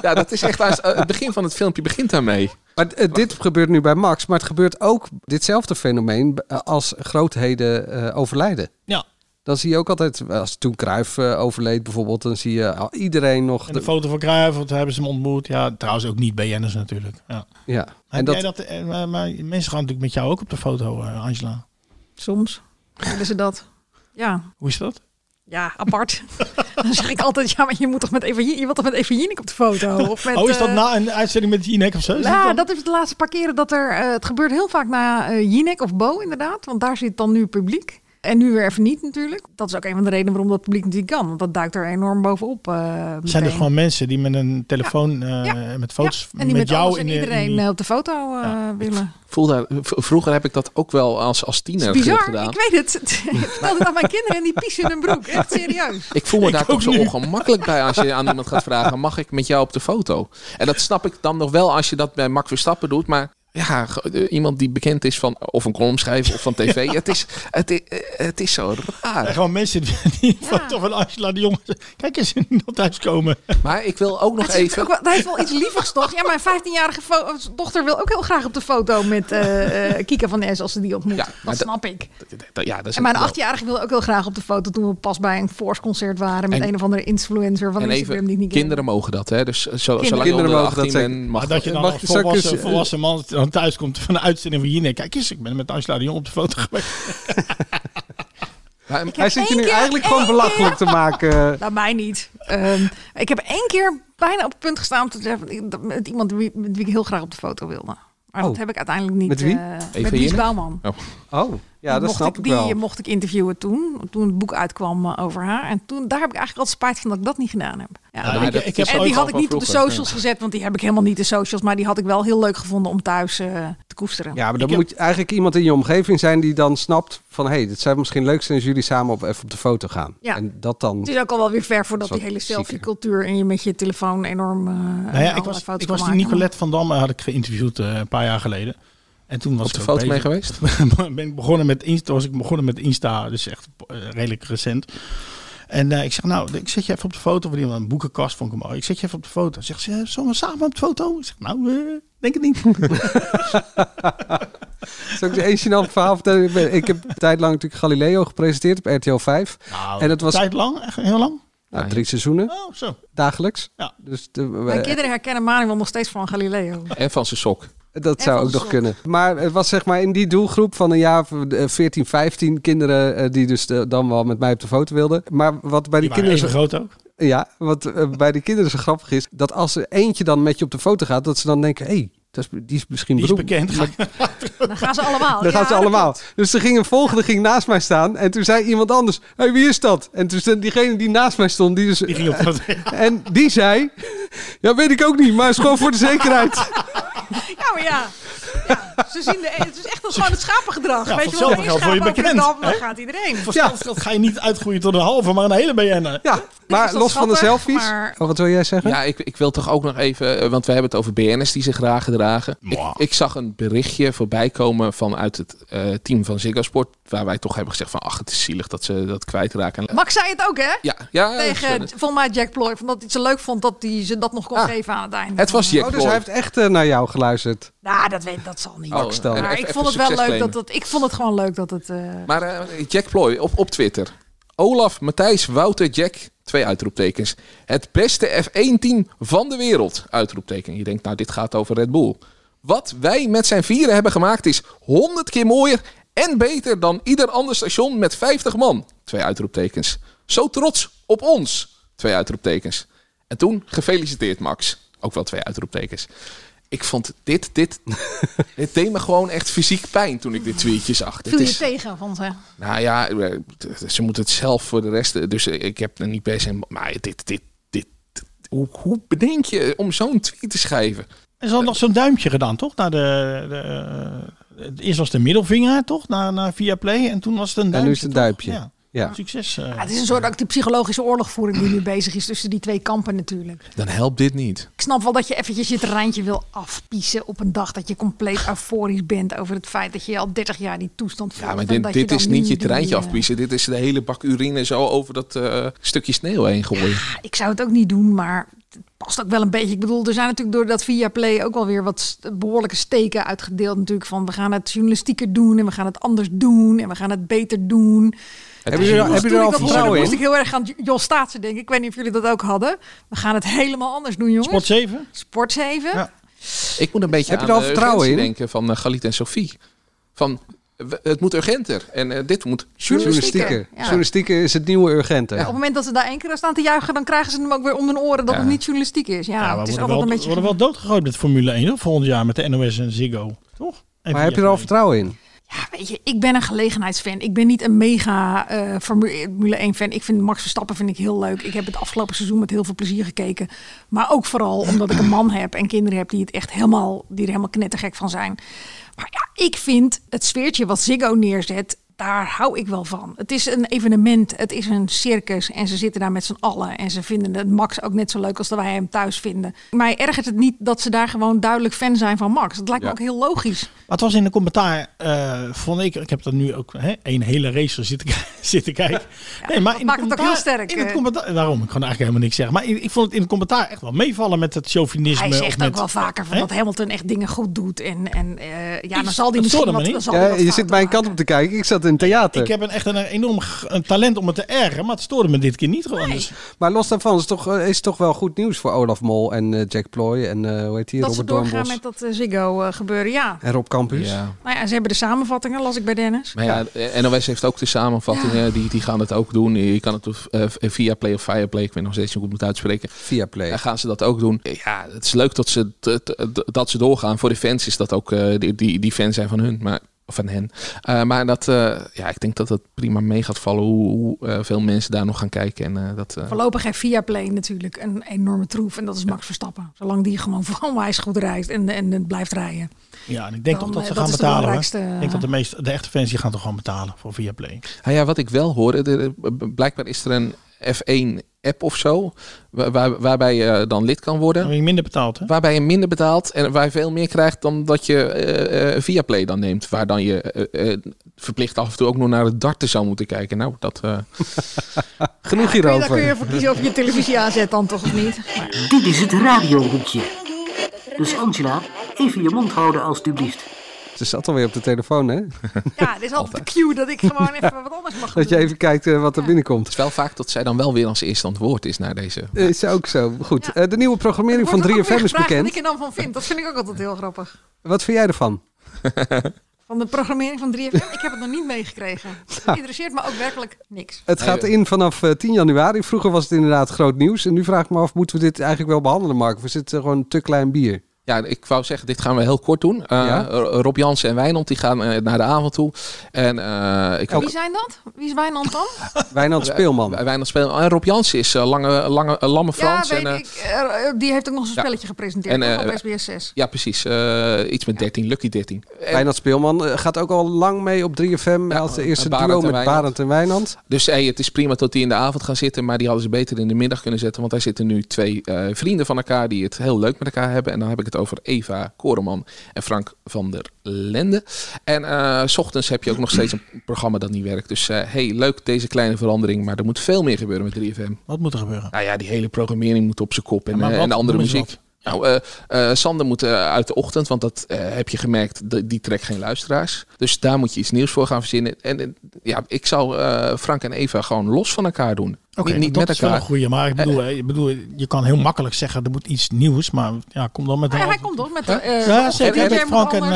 Ja, dat is echt... aan- eh, Het begin van het filmpje begint daarmee. Maar dit gebeurt nu bij Max, maar het gebeurt ook ditzelfde fenomeen als grootheden eh, overlijden. Ja. Dan zie je ook altijd, als toen Cruijff eh, overleed bijvoorbeeld, dan zie je iedereen nog... en de foto van Cruijff, want hebben ze hem ontmoet. Ja, trouwens ook niet BN'ers natuurlijk. Ja. ja. Maar, En dat, jij dat, eh, maar, maar mensen gaan natuurlijk met jou ook op de foto, eh, Angela. Soms willen ze dat. Ja, Hoe is dat? ja, apart. dan zeg ik altijd, ja, maar je moet toch met Eva, je wilt toch met Eva Jinek op de foto? Of met, oh, is dat na een uitzending met Jinek of zo? Ja, dat is de laatste paar keren dat er... het gebeurt heel vaak na eh Jinek of Bo inderdaad. Want daar zit dan nu publiek. En nu weer even niet natuurlijk. Dat is ook een van de redenen waarom dat publiek natuurlijk kan. Want dat duikt er enorm bovenop. eh Zijn er gewoon mensen die met een telefoon eh, Ja. met foto's En die met, jou alles in en de- iedereen in die- eh, op de foto eh, willen. Voel daar, v- vroeger heb ik dat ook wel als, als Het tiener is bizar, gedaan. ik weet het. Ik vertel het aan mijn kinderen en die pissen in hun broek. Echt serieus. Ik voel me Ik daar ook toch zo nu. ongemakkelijk bij als je aan iemand gaat vragen: mag ik met jou op de foto? En dat snap ik dan nog wel als je dat bij Max Verstappen doet, maar ja, iemand die bekend is van of een columnschrijver of van tv, het, is, het, is, het is zo Ja, raar. gewoon mensen die foto van Angela de Jong. Kijk eens, in dat thuiskomen. Maar ik wil ook nog Het, even. ook wel, het heeft wel iets lievigs toch? Ja, mijn 15-jarige fo- dochter wil ook heel graag op de foto met eh eh, Kika van S als ze die ontmoet. Ja, dat snap ik. Ja, dat is En mijn wel- achtjarige wil ook heel graag op de foto toen we pas bij een Force concert waren met En- een of andere influencer van En Instagram even, die niet kinderen mogen dat, hè? Dus zo, zolang Kinderen onder de mogen dat 18 zeker. bent, mag dat je dan Mag- volwassen, volwassen man dan thuis komt van een uitzending van Jinek. Kijk eens, ik ben met Angela de Jong op de foto geweest. Maar- Ik hij heb zit je nu keer- eigenlijk gewoon belachelijk te maken. Nou, mij niet. Ehm, ik heb één keer bijna op het punt gestaan om te zeggen dat- met iemand wie- met wie ik heel graag op de foto wilde. Maar dat Oh. heb ik uiteindelijk niet. Met wie? Eva met? Bouwman. Oh. Oh, ja, Die dat mocht snap ik, ik die wel. mocht ik interviewen toen. Toen het boek uitkwam eh, over haar. En toen, daar heb ik eigenlijk altijd spijt van dat ik dat niet gedaan heb. Ja, Ja, dat- ik- dat ik heb en die had ik niet op de socials gezet, want die heb ik helemaal niet de socials. Maar die had ik wel heel leuk gevonden om thuis eh, te koesteren. Ja, maar dan Ik heb- moet eigenlijk iemand in je omgeving zijn die dan snapt van... hé, hey, dit zou misschien leuk zijn als jullie samen op, even op de foto gaan. Ja. En dat dan... Het is ook al wel weer ver voordat Dat die hele selfie-cultuur en je met je telefoon enorm. eh Nou ja, ik was, ik die. Nicolette van Dam had ik geïnterviewd eh, een paar jaar geleden. En toen was op de ik foto mee geweest? ben ik begonnen met Insta, was ik begonnen met Insta, dus echt eh, redelijk recent. En eh, ik zeg, nou, ik zet je even op de foto, van iemand een boekenkast vond ik mooi. Ik zet je even op de foto. Zegt ze, zullen we samen op de foto? Ik zeg, nou, eh, denk het niet. Zal ik één gênant verhaal vertellen? Ik ben- Ik heb een tijd lang natuurlijk Galileo gepresenteerd op RTL 5. Nou, En het was- tijd lang, echt heel lang. Nou, drie seizoenen, Oh, zo. dagelijks. Ja. Dus de, Mijn kinderen herkennen Manuel nog steeds van Galileo. En van zijn sok. Dat En zou ook de nog sok. kunnen. Maar het was zeg maar in die doelgroep van een jaar van, eh, 14, 15 kinderen eh, die dus eh, dan wel met mij op de foto wilden. Maar wat bij die, kinderen... even groot ook. Ja, wat bij die kinderen zo grappig is, dat als er eentje dan met je op de foto gaat, dat ze dan denken, hé, hey, dat is, die is misschien Die is bekend. Dan gaan ze allemaal. Dan Ja, gaan ze allemaal. klopt. Dus er ging een volgende ging naast mij staan. En toen zei iemand anders: Hé, hey, wie is dat? En toen diegene die naast mij stond, die dus. Die ging op En die zei: Ja, weet ik ook niet, maar is gewoon voor de zekerheid. Ja, maar ja. ja. Ze zien de, het is echt als gewoon het schapengedrag. Ja, Weet je wel, één geld je schaap de bekend, dan gaat iedereen. Voor hetzelfde ga je niet uitgroeien tot een halve, maar een hele BN'er. Ja, maar los van de selfies. maar- Oh, wat wil jij zeggen? Ja, ik, ik wil toch ook nog even, eh, want we hebben het over BN'ers die zich graag gedragen. Ik, ik zag een berichtje voorbij komen vanuit het eh, team van Ziggo Sport, waar wij toch hebben gezegd van, ach, het is zielig dat ze dat kwijtraken. En- Max zei het ook, hè? Ja, ja Tegen, volgens mij Jack Ploy, van dat hij het zo leuk vond dat hij ze dat nog kon Ah, geven aan het einde. het was Jack Oh, dus Ploy. hij heeft echt eh, naar jou geluisterd. Nou, dat, weet, dat zal niet. Oh, stel. maar ik vond het wel leuk dat. Ik vond het gewoon leuk dat het. eh, Maar eh, Jack Ploy op, op Twitter. Olaf, Matthijs, Wouter, Jack. Twee uitroeptekens. Het beste F1-team van de wereld. Uitroepteken. Je denkt, nou, dit gaat over Red Bull. Wat wij met zijn vieren hebben gemaakt is 100 keer mooier en beter dan ieder ander station met 50 man. Twee uitroeptekens. Zo trots op ons. Twee uitroeptekens. En toen gefeliciteerd Max. Ook wel twee uitroeptekens. Ik vond dit, dit, dit deed me gewoon echt fysiek pijn toen ik dit tweetje zag. Viel je is, tegen van ze. nou ja, eh, ze moeten het zelf voor de rest. Dus eh, ik heb er niet per se. Maar dit, dit, dit. Hoe, hoe bedenk je om zo'n tweet te schrijven? Er is al nog zo'n duimpje gedaan, toch? Naar de, de, eh, eerst was de middelvinger, toch? Naar, naar Viaplay. En toen was het een duimpje. En nu is het een duimpje. Ja. Ja. Succes. eh. Ja, het is een soort ook die psychologische oorlogvoering die nu bezig is tussen die twee kampen natuurlijk. Dan helpt dit niet. Ik snap wel dat je eventjes je terreintje wil afpiezen op een dag dat je compleet euforisch bent over het feit dat je al 30 jaar die toestand voelt. Ja, maar dit, dat dit is niet je die, terreintje eh, afpiezen. Dit is de hele bak urine zo over dat eh, stukje sneeuw heen gooien. Ik zou het ook niet doen, maar het past ook wel een beetje. Ik bedoel, er zijn natuurlijk door dat via Play ook wel weer wat behoorlijke steken uitgedeeld. Natuurlijk van we gaan het journalistieker doen en we gaan het anders doen en we gaan het beter doen. Hebben jullie er- hebben jullie er al vertrouwen moest in? ik heel erg aan Jos Staatsen denken. Ik weet niet of jullie dat ook hadden. We gaan het helemaal anders doen, jongens. Sport 7? Sport 7. Ja. Ik moet een beetje Heb je er al vertrouwen in? denken van uh, Galit en Sophie. Van, het moet urgenter. En eh, dit moet Journalistieke. Ja. Journalistieke is het nieuwe urgente. Ja, op het moment dat ze daar één keer aan staan te juichen, dan krijgen ze hem ook weer om hun oren dat Ja. het niet journalistiek is. Ja, Ja, we het is worden altijd wel, een beetje. worden wel doodgegooid met Formule 1 hoor, volgend jaar met de NOS en Ziggo. Toch? Maar heb je er al vertrouwen in? Weet je, ik ben een gelegenheidsfan. Ik ben niet een mega eh, Formule 1 fan. Ik vind Max Verstappen vind ik heel leuk. Ik heb het afgelopen seizoen met heel veel plezier gekeken. Maar ook vooral omdat ik een man heb en kinderen heb die het echt helemaal, die er helemaal knettergek van zijn. Maar ja, ik vind het sfeertje wat Ziggo neerzet, daar hou ik wel van. Het is een evenement, het is een circus en ze zitten daar met z'n allen. En ze vinden het Max ook net zo leuk als dat wij hem thuis vinden. Mij ergert het niet dat ze daar gewoon duidelijk fan zijn van Max. Dat lijkt me Ja. ook heel logisch. Maar het was in de commentaar, eh, vond ik, ik heb er nu ook hè, een hele race zitten, zitten kijken. nee, maar dat in maakt het ook heel sterk, In het eh. commentaar, daarom, ik kan eigenlijk helemaal niks zeggen. Maar ik, ik vond het in het commentaar echt wel meevallen met het chauvinisme. Hij of zegt met, ook wel vaker van Hè? dat Hamilton echt dingen goed doet. En, en eh, ja, dan zal hij dat misschien wat, dan zal Ja, je zit mijn kant op te kijken. Ik zat in theater. Ik heb een, echt een enorm een talent om het te ergeren, maar het stoorde me dit keer niet gewoon. Dus, Maar los daarvan is het toch, eh, is het toch wel goed nieuws voor Olaf Mol en eh, Jack Ploy en eh, hoe heet die, Dat ze Robert doorgaan Doornbos met dat Ziggo gebeuren, ja. en Rob Campus. Ja. Nou ja, ze hebben de samenvattingen, las ik bij Dennis. Maar ja, NOS heeft ook de samenvattingen. Die, die gaan het ook doen. Je kan het via Play of Fireplay. Ik weet nog steeds niet hoe ik moet uitspreken. Via Play. Dan gaan ze dat ook doen. Ja, het is leuk dat ze, dat ze doorgaan. Voor de fans is dat ook eh, die, die, die fans zijn van hun. Maar, van hen. Eh, maar dat, eh, ja, ik denk dat het prima mee gaat vallen hoe, hoe eh, veel mensen daar nog gaan kijken. En, eh, dat, eh, Voorlopig heeft Viaplay natuurlijk een enorme troef. En dat is Max Verstappen. Zolang die gewoon onwijs goed rijdt en, en, en blijft rijden. ja, en ik denk Dan, toch dat ze dat gaan de betalen. hoor. belangrijkste, Ik denk dat de, meeste, de echte fans die gaan toch gewoon betalen voor Viaplay. Nou ja, wat ik wel hoorde, er- blijkbaar is er een F1 app of zo, waar, waar- waarbij je dan lid kan Dan worden. heb je minder betaald, hè? Waarbij je minder betaalt en waar je veel meer krijgt dan dat je eh eh, via Play dan neemt. Waar dan je eh, verplicht af en toe ook nog naar het darten zou moeten kijken. Nou, dat... eh, Genoeg je, daar kun je hierover. ervoor kiezen of je televisie aanzet dan toch of niet. Maar, Dit is het radiohoekje. Dus Angela, even je mond houden alstublieft. Ze zat alweer op de telefoon, hè? ja, dit is altijd de cue dat ik gewoon even wat anders mag Dat je doen. even kijkt eh, wat er binnenkomt. het is wel vaak dat zij dan wel weer als eerste aan het woord is naar deze... Is ook zo. Goed. Eh, de nieuwe programmering van Wordt ook 3FM weer is bekend. Wat ik er dan van vind. Dat vind ik ook altijd heel grappig. Wat vind jij ervan? Van de programmering van 3FM. Ik heb het nog niet meegekregen. Het interesseert me ook werkelijk niks. Het gaat in vanaf eh, 10 januari. Vroeger was het inderdaad groot nieuws. En nu vraag ik me af, moeten we dit eigenlijk wel behandelen, Mark? Of is het eh, gewoon te klein bier? Ja, ik wou zeggen, dit gaan we heel kort doen. Eh, Ja? Rob Jansen en Wijnand die gaan eh, naar de avond toe. En eh ik Wie zijn dat? Wie is Wijnand dan? Wijnand Speelman. Wij- Wijnand spelen. En Rob Jansen is lange, lange, lamme Frans. ja, weet en, ik. Die heeft ook nog zo'n ja. spelletje gepresenteerd En, op SBS 6. Ja, precies. Eh, iets met 13, Lucky 13. En- Wijnand Speelman gaat ook al lang mee op 3FM als de eerste Barend duo en met Wijnand. Barend en Wijnand. Dus hey, het is prima dat die in de avond gaan zitten, maar die hadden ze beter in de middag kunnen zetten. Want daar zitten nu twee eh, vrienden van elkaar die het heel leuk met elkaar hebben. En dan heb ik het over Eva Koreman en Frank van der Lende. En eh, s ochtends heb je ook nog steeds een programma dat niet werkt. Dus eh, hey, leuk deze kleine verandering, maar er moet veel meer gebeuren met 3FM. Wat moet er gebeuren? Nou ja, die hele programmering moet op zijn kop en, Ja, eh, wat? en de andere muziek. Nou, eh, eh, Sander moet eh, uit de ochtend, want dat heb je gemerkt, de- die trekt geen luisteraars. Dus daar moet je iets nieuws voor gaan verzinnen. En ja, ik zou eh, Frank en Eva gewoon los van elkaar doen. Oké, niet niet dat met is wel elkaar. een goeie. Maar ik bedoel, ik bedoel, je kan heel makkelijk zeggen, er moet iets nieuws. Maar ja, kom dan met een... Ja, hij komt toch met de... Ja, zeker. Frank en Eva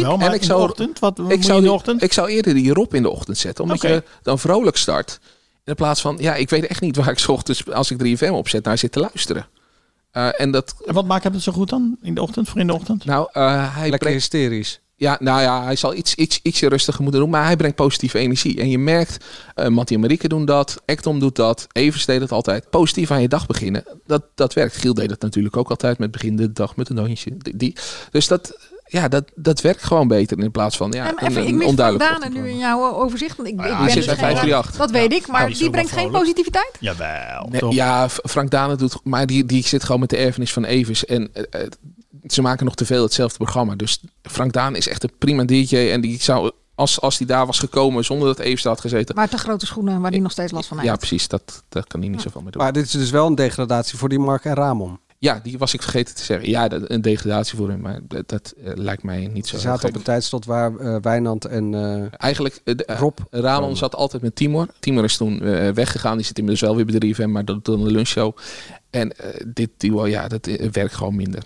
wel. Maar En ik in zou- de ochtend, wat moet Ik je zou, in de ochtend? ik zou eerder die Rob in de ochtend zetten, omdat je dan vrolijk start. In plaats van, ja, ik weet echt niet waar ik 's ochtends, als ik 3FM opzet, naar zit te luisteren. Eh, en dat, En wat maakt hem het zo goed dan? In de ochtend, voor in de ochtend? nou, eh, hij Lekker brengt, hysterisch. Ja, nou ja, hij zal iets, iets, ietsje rustiger moeten doen, maar hij brengt positieve energie. En je merkt, eh Mattie en Marieke doen dat, Ektom doet dat, Evers deed het altijd. Positief aan je dag beginnen, dat, dat werkt. Giel deed het natuurlijk ook altijd met begin de dag met een. Die, die. Dus dat, ja, dat, dat werkt gewoon beter in plaats van ja, En een, even, ik een onduidelijk. Dane nu in jouw overzicht. Want ik, ik ja, ben dus bij geen- 538. Dat weet ik, maar Ja, die die brengt geen vrolijk. positiviteit. Jawel, Nee, toch? ja, Frank Dane doet, maar die, die zit gewoon met de erfenis van Evers. En eh, eh, ze maken nog te veel hetzelfde programma. Dus Frank Daan is echt een prima DJ. En die zou, als, als die daar was gekomen zonder dat Evers daar had gezeten. Maar te grote schoenen waar hij nog steeds last van heeft. Ja, precies. Dat, daar kan hij niet zoveel mee doen. Maar dit is dus wel een degradatie voor die Mark en Ramon. Ja, die was ik vergeten te zeggen. Ja, dat, een degradatie voor hem. Maar dat, dat, eh, lijkt mij niet zo Ze zaten op een tijdslot waar eh, Wijnand en eh, Eigenlijk, de- Rob Ramon zat altijd met Timor. Timor is toen eh, weggegaan. Die zit inmiddels wel weer bij 3FM, maar dat dan de lunchshow. En eh, dit duo, ja, dat werkt gewoon minder.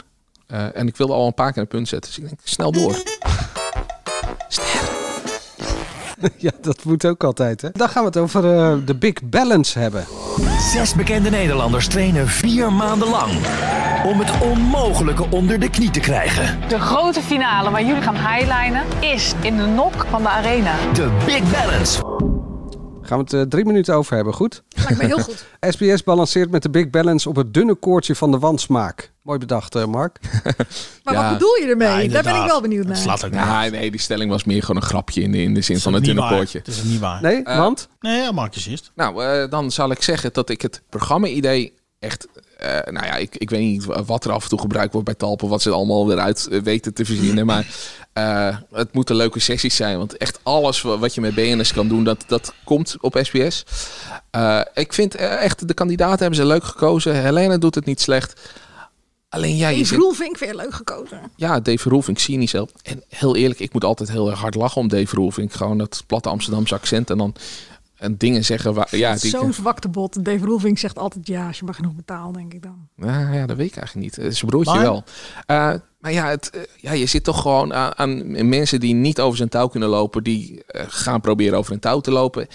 Eh, en ik wilde al een paar keer een punt zetten. Dus ik denk, snel door. ja, dat moet ook altijd. Hè? Dan gaan we het over eh, de Big Balance hebben. Zes bekende Nederlanders trainen vier maanden lang om het onmogelijke onder de knie te krijgen. De grote finale waar jullie gaan highlinen is in de nok van de arena. De Big Balance. Gaan we het eh, drie minuten over hebben, goed? Lijkt me heel goed. SBS balanceert met de Big Balance op het dunne koordje van de wandsmaak. Mooi bedacht, eh, Mark. Maar Ja. wat bedoel je ermee? Ja, Daar ben ik wel benieuwd naar. Slaat ook. Ja, nee, die stelling was meer gewoon een grapje in de, in de zin van het dunne waar. koordje. Het is niet waar. Nee, Eh, want? Nee, ja, Mark is eerst. Nou, eh, dan zal ik zeggen dat ik het programma-idee echt... eh, nou ja, ik, ik weet niet wat er af en toe gebruikt wordt bij Talpen, wat ze er allemaal weer uit weten te verzinnen. maar eh, het moeten leuke sessies zijn, want echt alles wa- wat je met BNS kan doen, dat, dat komt op SBS. Eh, ik vind eh, echt, de kandidaten hebben ze leuk gekozen. Helena doet het niet slecht. Alleen ja, je Dave zit... Roelvink je leuk gekozen. Ja, Dave Roelvink zie je niet zelf. En heel eerlijk, ik moet altijd heel erg hard lachen om Dave Roelvink. Gewoon dat platte Amsterdamse accent en dan en dingen zeggen waar... Ja, die, Zo'n zwaktebot. Dave Roelvink zegt altijd ja, als je maar genoeg betaalt, denk ik dan. Nou ja, dat weet ik eigenlijk niet. Is een broertje Maar? wel. Eh, maar ja, het, eh, ja, je zit toch gewoon aan, aan mensen die niet over zijn touw kunnen lopen. Die eh, gaan proberen over een touw te lopen.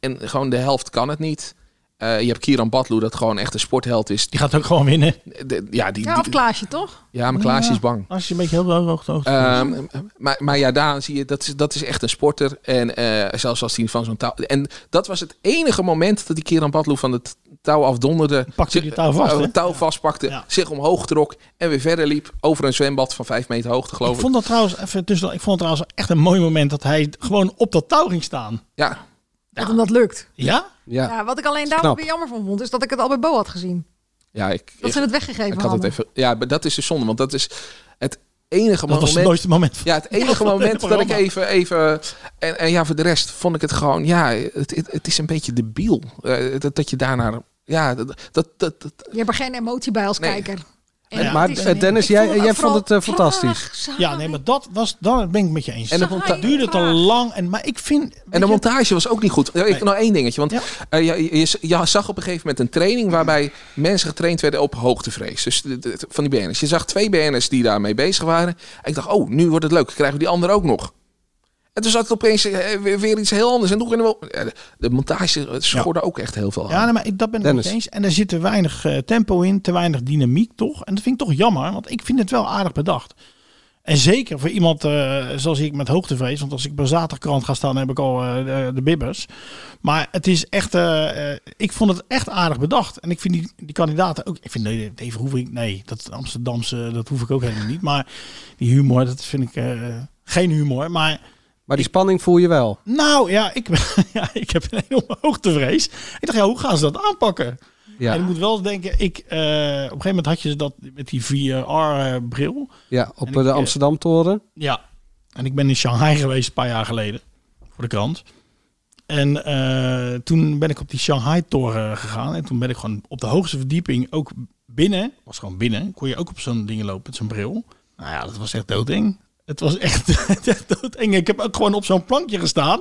En gewoon de helft kan het niet. Eh, je hebt Kieran Badloe, dat gewoon echt een sportheld is. Die gaat ook gewoon winnen. De- ja, die, Ja, of Klaasje, toch? ja, maar Klaas Ja, is bang. Als je een beetje heel hoog hoog Ehm, maar, maar ja, daar zie je, dat is, dat is echt een sporter. En eh, zelfs als hij van zo'n touw... En dat was het enige moment dat die Kieran Badloe van het touw afdonderde. Pakte die touw vast, eh, hè? touw vastpakte, zich omhoog trok en weer verder liep over een zwembad van vijf meter hoogte, geloof Ik ik. vond dat trouwens, even tussen, ik vond het trouwens echt een mooi moment dat hij gewoon op dat touw ging staan. Ja. Dat hem dat lukt. Ja? Ja, wat ik alleen daar knap. weer jammer van vond, is dat ik het al bij Bo had gezien. Ja, ik, Dat ze het weggegeven ik had het hadden. even. Ja, maar dat is dus zonde, want dat is het enige Dat moment. was het mooiste moment. Ja, het enige Ja, moment dat ik even, even en, en ja, voor de rest vond ik het gewoon, ja, het, het, het is een beetje debiel eh, dat, dat je daarnaar, ja, dat, dat, dat, dat- Je hebt er geen emotie bij als kijker. En Ja. Maar is- eh, Dennis, jij, vond het jij vond het eh, fantastisch. traag, Ja, nee, maar dat was, dan ben ik met je eens. En het duurde te lang. En, maar ik vind... En de montage was ook niet goed. Ja, Ik nog één dingetje. Want eh, je, je, je zag op een gegeven moment een training waarbij mensen getraind werden op hoogtevrees. Dus de- de- van die BN'ers. Je zag twee BN'ers die daarmee bezig waren. En ik dacht, oh, nu wordt het leuk. Krijgen we die andere ook nog. En toen zat het opeens eh, weer, weer iets heel anders. En nog in de, ja, de, montage eh, schorde ook echt heel veel aan. Ja, nee, maar ik, dat ben ik Dennis. je eens. En er zit te weinig eh, tempo in, te weinig dynamiek toch. En dat vind ik toch jammer, want ik vind het wel aardig bedacht. En zeker voor iemand eh, zoals ik met hoogtevrees. Want als ik bij zaterdagkrant ga staan, heb ik al eh, de, de bibbers. Maar het is echt... eh, eh, ik vond het echt aardig bedacht. En ik vind die, die kandidaten ook... Ik vind nee, hoef ik... Nee, dat Amsterdamse, dat hoef ik ook helemaal niet. Maar die humor, dat vind ik eh, geen humor. Maar... Maar die spanning voel je wel. Nou ja, ik, ja, ik heb een enorme hoogtevrees. Ik dacht, ja, hoe gaan ze dat aanpakken? Ja. En ik moet wel denken, ik, eh, op een gegeven moment had je dat met die VR-bril. Ja, op En eh, ik, de eh, Amsterdam-toren. Ja, en ik ben in Shanghai geweest een paar jaar geleden voor de krant. En toen ben ik op die Shanghai-toren gegaan. En toen ben ik gewoon op de hoogste verdieping ook binnen. Was gewoon binnen. Kon je ook op zo'n ding lopen met zo'n bril. Nou ja, dat was echt doodeng. Het was echt, echt doodeng. Ik heb ook gewoon op zo'n plankje gestaan.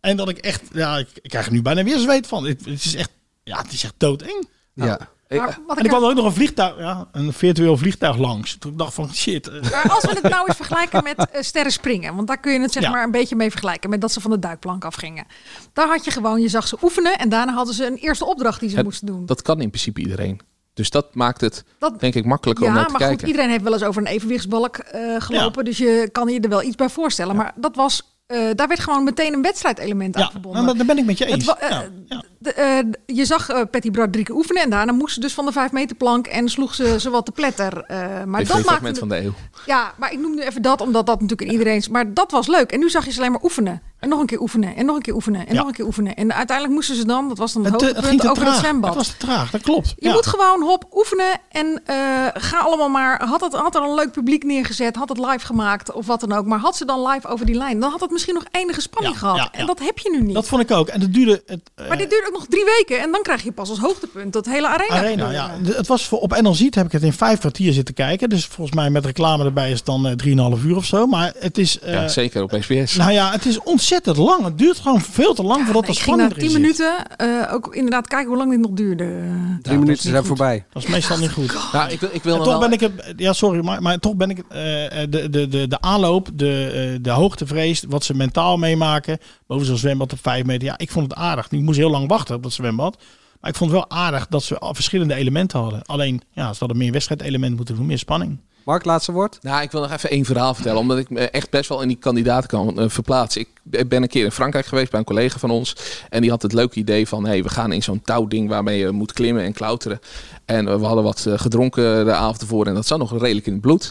En dat ik echt, ja, ik, ik krijg er nu bijna weer zweet van. Het, het is echt, ja, het is echt doodeng. Ja. Maar wat En er kwam ook nog een vliegtuig, ja, een virtueel vliegtuig langs. Toen ik dacht van shit. eh, Maar als we het nou eens vergelijken met eh, sterren springen, want daar kun je het zeg Ja. maar een beetje mee vergelijken met dat ze van de duikplank afgingen. Daar had je gewoon, je zag ze oefenen en daarna hadden ze een eerste opdracht die ze Het- moesten doen. Dat kan in principe iedereen. Dus dat maakt het, Dat- denk ik, makkelijker Ja, om maar naar te goed, kijken. iedereen heeft wel eens over een evenwichtsbalk eh, gelopen, dus je kan je er wel iets bij voorstellen. Maar dat was eh, daar werd gewoon meteen een wedstrijdelement aan Ja, verbonden. maar daar ben ik met je eens. wa- eh, Ja, de, eh, je zag eh Patty Brad drie keer oefenen en daarna moest ze dus van de vijf meter plank en sloeg ze, ze wat te pletter. Eh, maar dat van de eeuw. Ja, maar ik noem nu even dat, omdat dat natuurlijk in iedereen... Maar dat was leuk. En nu zag je ze alleen maar oefenen. En nog een keer oefenen. En nog een keer oefenen. En Ja. nog een keer oefenen. En uiteindelijk moesten ze dan, dat was dan het, Het, eh, het hoogtepunt, te over het zwembad. Het was te traag, dat klopt. Je Ja. moet gewoon hop oefenen en eh, ga allemaal maar. Had, het, had er een leuk publiek neergezet, had het live gemaakt of wat dan ook. Maar had ze dan live over die lijn, dan had het misschien nog enige spanning Ja, gehad. ja, En dat heb je nu niet. Dat vond ik ook. En dat duurde... Het, eh, maar dit duurt ook nog drie weken en dan krijg je pas als hoogtepunt dat hele arena. Arena, ja. Het was voor, op NL Ziet heb ik het in vijf kwartier zitten kijken. Dus volgens mij met reclame erbij is het dan eh, drieënhalf uur of zo. Maar het is... eh, Ja, zeker op SBS. Nou ja, het is ontzettend lang. Het duurt gewoon veel te lang voordat ging na spanning tien erin zit. minuten eh, ook inderdaad kijken hoe lang dit nog duurde. Drie minuten zijn voorbij. Dat is meestal niet goed. Nou, ik wil, ik wil En nog toch wel- ben ik het, ja sorry, maar, maar toch ben ik eh, eh, de, de, de, de aanloop, de, eh, de hoogtevrees, wat ze mentaal meemaken, boven zo'n zwembad op vijf meter. Ja, ik vond het aardig. Ik moest heel lang wachten op dat zwembad. Maar ik vond het wel aardig dat ze al verschillende elementen hadden. Alleen, ja, ze hadden meer wedstrijdelementen moeten doen, meer spanning. Mark, laatste woord. Nou, ik wil nog even één verhaal vertellen, omdat ik me echt best wel in die kandidaten kan verplaatsen. Ik ben een keer in Frankrijk geweest bij een collega van ons. En die had het leuke idee van, hey, we gaan in zo'n touwding waarmee je moet klimmen en klauteren. En eh, we hadden wat eh, gedronken de avond ervoor en dat zat nog redelijk in het bloed.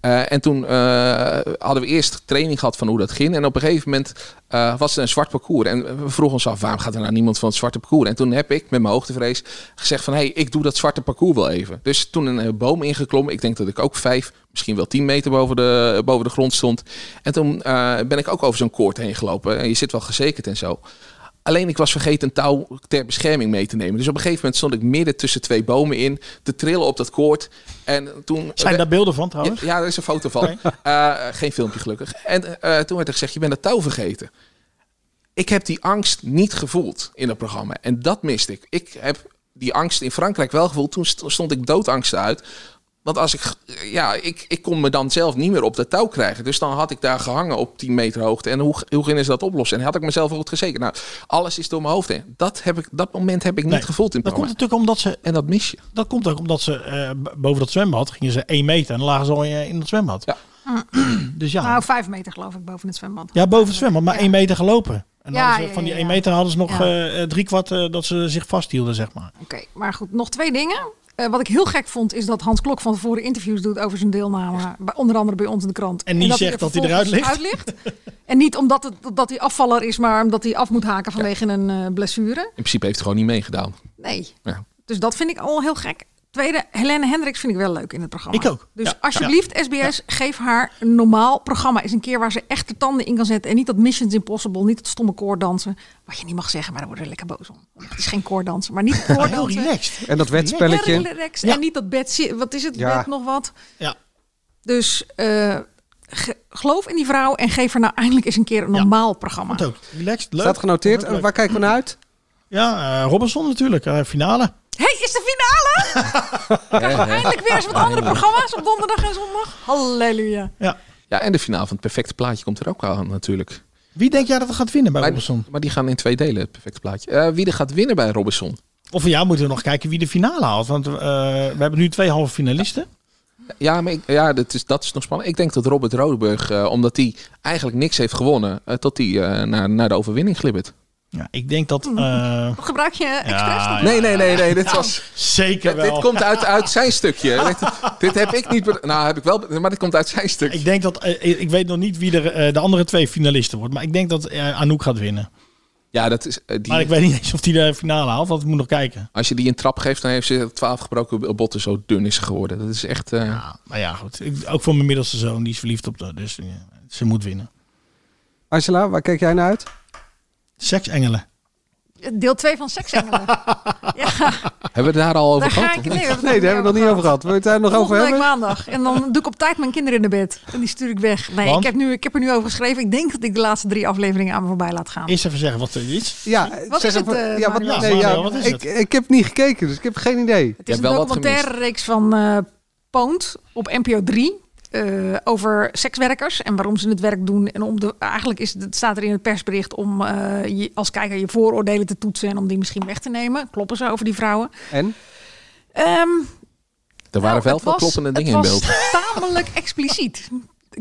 Eh, en toen hadden we eerst training gehad van hoe dat ging. En op een gegeven moment was er een zwart parcours. En we vroegen ons af, waarom gaat er nou niemand van het zwarte parcours? En toen heb ik met mijn hoogtevrees gezegd van, hey, ik doe dat zwarte parcours wel even. Dus toen een boom ingeklommen. Ik denk dat ik ook vijf, misschien wel tien meter boven de, boven de grond stond. En toen eh, ben ik ook over zo'n koord heen gelopen. En je zit wel gezekerd en zo. Alleen ik was vergeten een touw ter bescherming mee te nemen. Dus op een gegeven moment stond ik midden tussen twee bomen in te trillen op dat koord. En toen Zijn daar beelden van trouwens? ja, ja, er is een foto van. Eh, geen filmpje gelukkig. En eh, toen werd er gezegd, je bent het touw vergeten. Ik heb die angst niet gevoeld in het programma. En dat miste ik. Ik heb die angst in Frankrijk wel gevoeld. Toen st- stond ik doodangsten uit. Want als ik, ja, ik, ik kon me dan zelf niet meer op de touw krijgen. Dus dan had ik daar gehangen op 10 meter hoogte. En hoe, hoe gingen ze dat oplossen? En had ik mezelf goed gezekerd. Nou, alles is door mijn hoofd heen. Dat, heb ik, dat moment heb ik niet gevoeld in het Dat komt natuurlijk omdat ze... En dat mis je. Dat komt ook omdat ze eh, boven dat zwembad gingen ze één meter en dan lagen ze al in, in het zwembad. Ja. Dus ja. Nou, vijf meter geloof ik boven het zwembad. Ja, boven het zwembad, maar één meter gelopen. En Ja, ze- van die ja, één ja. meter hadden ze nog Ja. eh, drie kwart eh, dat ze zich vasthielden, zeg maar. Oké, maar goed, nog twee dingen. Eh, wat ik heel gek vond, is dat Hans Klok van tevoren interviews doet over zijn deelname. Bij, onder andere bij ons in de krant. En niet dat zegt dat hij eruit ligt. en niet omdat het, dat hij afvaller is, maar omdat hij af moet haken vanwege een eh, blessure. In principe heeft hij gewoon niet meegedaan. Nee. Ja. Dus dat vind ik al heel gek. Tweede, Helene Hendricks vind ik wel leuk in het programma. Ik ook. Dus Ja. alsjeblieft, SBS, geef haar een normaal programma. Eens een keer waar ze echt de tanden in kan zetten. En niet dat Missions Impossible, niet dat stomme koordansen. Wat je niet mag zeggen, maar daar worden we lekker boos om. Het is geen koordansen, maar niet Heel koordansen. relaxed. En dat wedspelletje. Heel relaxed. Ja. En niet dat bed, wat is het, Ja. bed nog wat. Ja. Dus eh, ge- geloof in die vrouw en geef haar nou eindelijk eens een keer een normaal programma. Ook. Relaxed, leuk. Staat genoteerd. Leuk. Waar kijken we naar uit? Ja, eh, Robinson natuurlijk, eh, finale. Hey, is de finale? We eindelijk weer eens wat andere programma's op donderdag en zondag? Halleluja. Ja. Ja, en de finale van het perfecte plaatje komt er ook aan natuurlijk. Wie denk jij dat er gaat winnen bij Maar, Robinson? maar die gaan in twee delen, het perfecte plaatje. Eh, wie er gaat winnen bij Robinson? Of ja, moeten we nog kijken wie de finale haalt. Want eh, we hebben nu twee halve finalisten. Ja, maar ik- ja dat, is, dat is nog spannend. Ik denk dat Robert Rodeburg, eh, omdat hij eigenlijk niks heeft gewonnen, eh, tot hij eh, naar, naar de overwinning glibbert. Ja, ik denk dat... eh, Gebruik je expres? Ja, Nee, nee, nee, nee. Dit was. zeker wel. Dit komt uit, uit zijn stukje. dit, dit heb ik niet. Nou, heb ik wel. Maar dit komt uit zijn stukje. Ik denk dat... eh, ik weet nog niet wie er, eh, de andere twee finalisten wordt. Maar ik denk dat Anouk gaat winnen. Ja, dat is. die, Maar ik weet niet eens of die de finale haalt. Want ik moet nog kijken. Als je die een trap geeft, dan heeft ze 12 gebroken botten. Zo dun is ze geworden. Dat is echt. eh, Ja, maar ja, goed. Ik, ook voor mijn middelste zoon. Die is verliefd op de... Dus ze moet winnen. Angela, waar kijk jij naar uit? Seksengelen. Deel 2 van Seksengelen. ja, Hebben we het daar al over daar gehad? ik... Nee, we hebben Nee, daar hebben we het nog niet over gehad. Wil je het daar nog over Volgende week hebben? maandag. En dan doe ik op tijd mijn kinderen in de bed. En die stuur ik weg. Nee, Want? ik heb, nu, ik heb er nu over geschreven. Ik denk dat ik de laatste drie afleveringen aan me voorbij laat gaan. Eerst even zeggen wat er is. Ja, Wat is het, eh, ja, wat, nee, Ja, is ik, ik heb niet gekeken, dus ik heb geen idee. Het is een wel wat documentaire reeks van eh Poont op NPO 3. Eh, over sekswerkers en waarom ze het werk doen. En om de, eigenlijk is het, staat er in het persbericht om eh, je, als kijker je vooroordelen te toetsen en om die misschien weg te nemen. Kloppen ze over die vrouwen? En? Ehm, Er waren nou, wel veel was- kloppende dingen in het beeld. was tamelijk expliciet.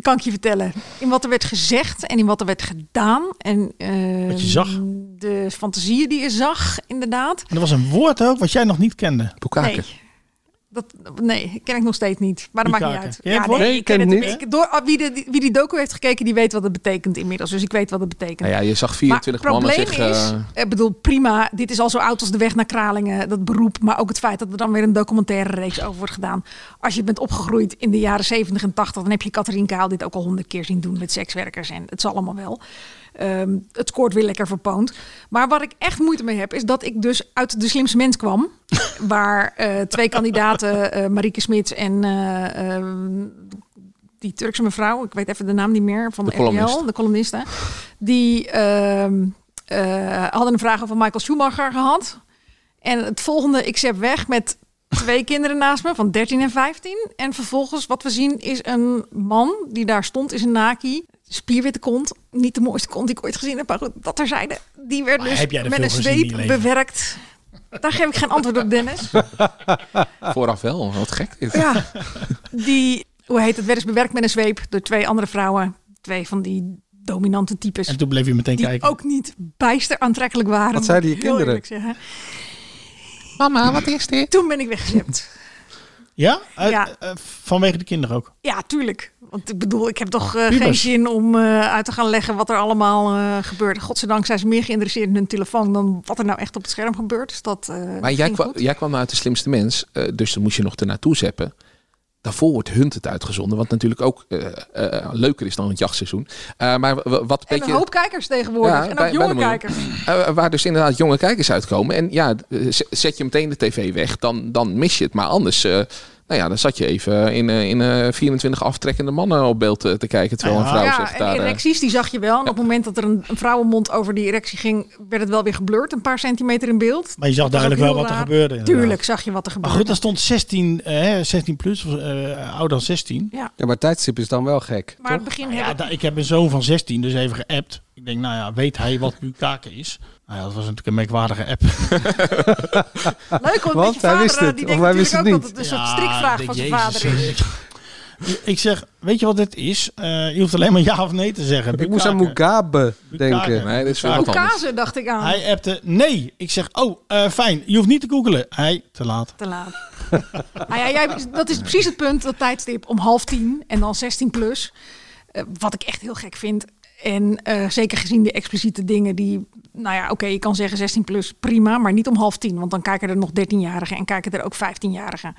kan ik je vertellen. In wat er werd gezegd en in wat er werd gedaan. En eh, Wat je zag. De fantasieën die je zag, inderdaad. En er was een woord ook wat jij nog niet kende. Boekaken. Dat, nee, ken ik nog steeds niet. Maar dat maakt niet uit. Woord? nee, Nee, ik ken het niet. ik- door, ah, wie, de, wie die docu heeft gekeken, die weet wat het betekent inmiddels. Dus ik weet wat het betekent. Nou ja, je zag 24 maar het mannen probleem zich... is, eh, ik bedoel, prima, dit is al zo oud als de weg naar Kralingen, dat beroep. Maar ook het feit dat er dan weer een documentaire reeks over wordt gedaan. Als je bent opgegroeid in de jaren 70 en 80, dan heb je Catherine Kaal dit ook al honderd keer zien doen met sekswerkers. En het zal allemaal wel. Ehm, het scoort weer lekker verpoond. Maar wat ik echt moeite mee heb, is dat ik dus uit de slimste mens kwam. waar eh, twee kandidaten, eh Marieke Smits en eh, ehm, die Turkse mevrouw, ik weet even de naam niet meer, van de, De columnist. RTL, de columniste. Die ehm, eh, hadden een vraag over Michael Schumacher gehad. En het volgende, ik zet weg met twee kinderen naast me van 13 en 15. En vervolgens wat we zien is een man die daar stond in zijn naki. Spierwitte kont. Niet de mooiste kont die ik ooit gezien heb. Maar goed, dat terzijde. Die werd Maar dus heb jij met een zweep bewerkt. Daar geef ik geen antwoord op, Dennis. Vooraf wel, wat gek dit. Ja, die, hoe heet het, werd dus bewerkt met een zweep door twee andere vrouwen. Twee van die dominante types. En toen bleef je meteen die kijken. ook niet bijster aantrekkelijk waren. Wat zeiden je kinderen? Mama, wat is dit? Toen ben ik weggezept. Ja? Eh, Ja. eh, vanwege de kinderen ook. Ja, tuurlijk. Want ik bedoel, ik heb toch eh, Piemers. geen zin om eh, uit te gaan leggen wat er allemaal eh, gebeurt. Godzijdank zijn ze meer geïnteresseerd in hun telefoon dan wat er nou echt op het scherm gebeurt. Dus dat, eh, Maar jij, kwa- goed. jij kwam uit de slimste mens, eh, dus dan moest je nog ernaartoe zeppen. Daarvoor wordt Hunt het uitgezonden, wat natuurlijk ook eh, eh, leuker is dan het jachtseizoen. Eh, maar wat En beetje... een hoop kijkers tegenwoordig. en ook bij- jonge kijkers. Eh, waar dus inderdaad jonge kijkers uitkomen. En ja, eh, zet je meteen de tv weg, dan, dan mis je het. Maar anders, eh, nou ja, dan zat je even in, eh, in eh 24 aftrekkende mannen op beeld eh, te kijken. Terwijl een vrouw ja, zegt daar... eh, erecties die zag je wel. En op het moment dat er een, een vrouwenmond over die erectie ging, werd het wel weer geblurred. Een paar centimeter in beeld. Maar je zag Dat duidelijk wel wat er gebeurde, inderdaad. Tuurlijk zag je wat er Maar gebeurde. goed, daar stond 16, eh, 16 plus, of, eh, ouder dan 16. Ja. Ja, maar tijdstip is dan wel gek. Maar het begin Ja, hebben- da- ik heb een zoon van 16, dus even geappt. Ik denk, nou ja, weet hij wat bukkake is? Nou ja, dat was natuurlijk een merkwaardige app. Leuk, want, Want je hij vader, wist het, die of denkt hij wist natuurlijk het ook dat het een soort strikvraag ik van zijn vader is. Ik zeg, weet je wat dit is? Eh, je hoeft alleen maar ja of nee te zeggen. Ik moest aan. Mugabe denken. Nee, dit is weer wat anders. Kazen dacht ik aan. Hij appte nee. Ik zeg, oh, eh, fijn. Je hoeft niet te googelen. Hij, te laat. Te laat. nou ja, jij, dat is precies het punt, dat tijdstip om half tien en dan 16 plus. Eh, wat ik echt heel gek vind. En eh, zeker gezien de expliciete dingen die, nou ja, oké, je kan zeggen 16 plus, prima, maar niet om half tien, want dan kijken er nog 13-jarigen en kijken er ook 15-jarigen.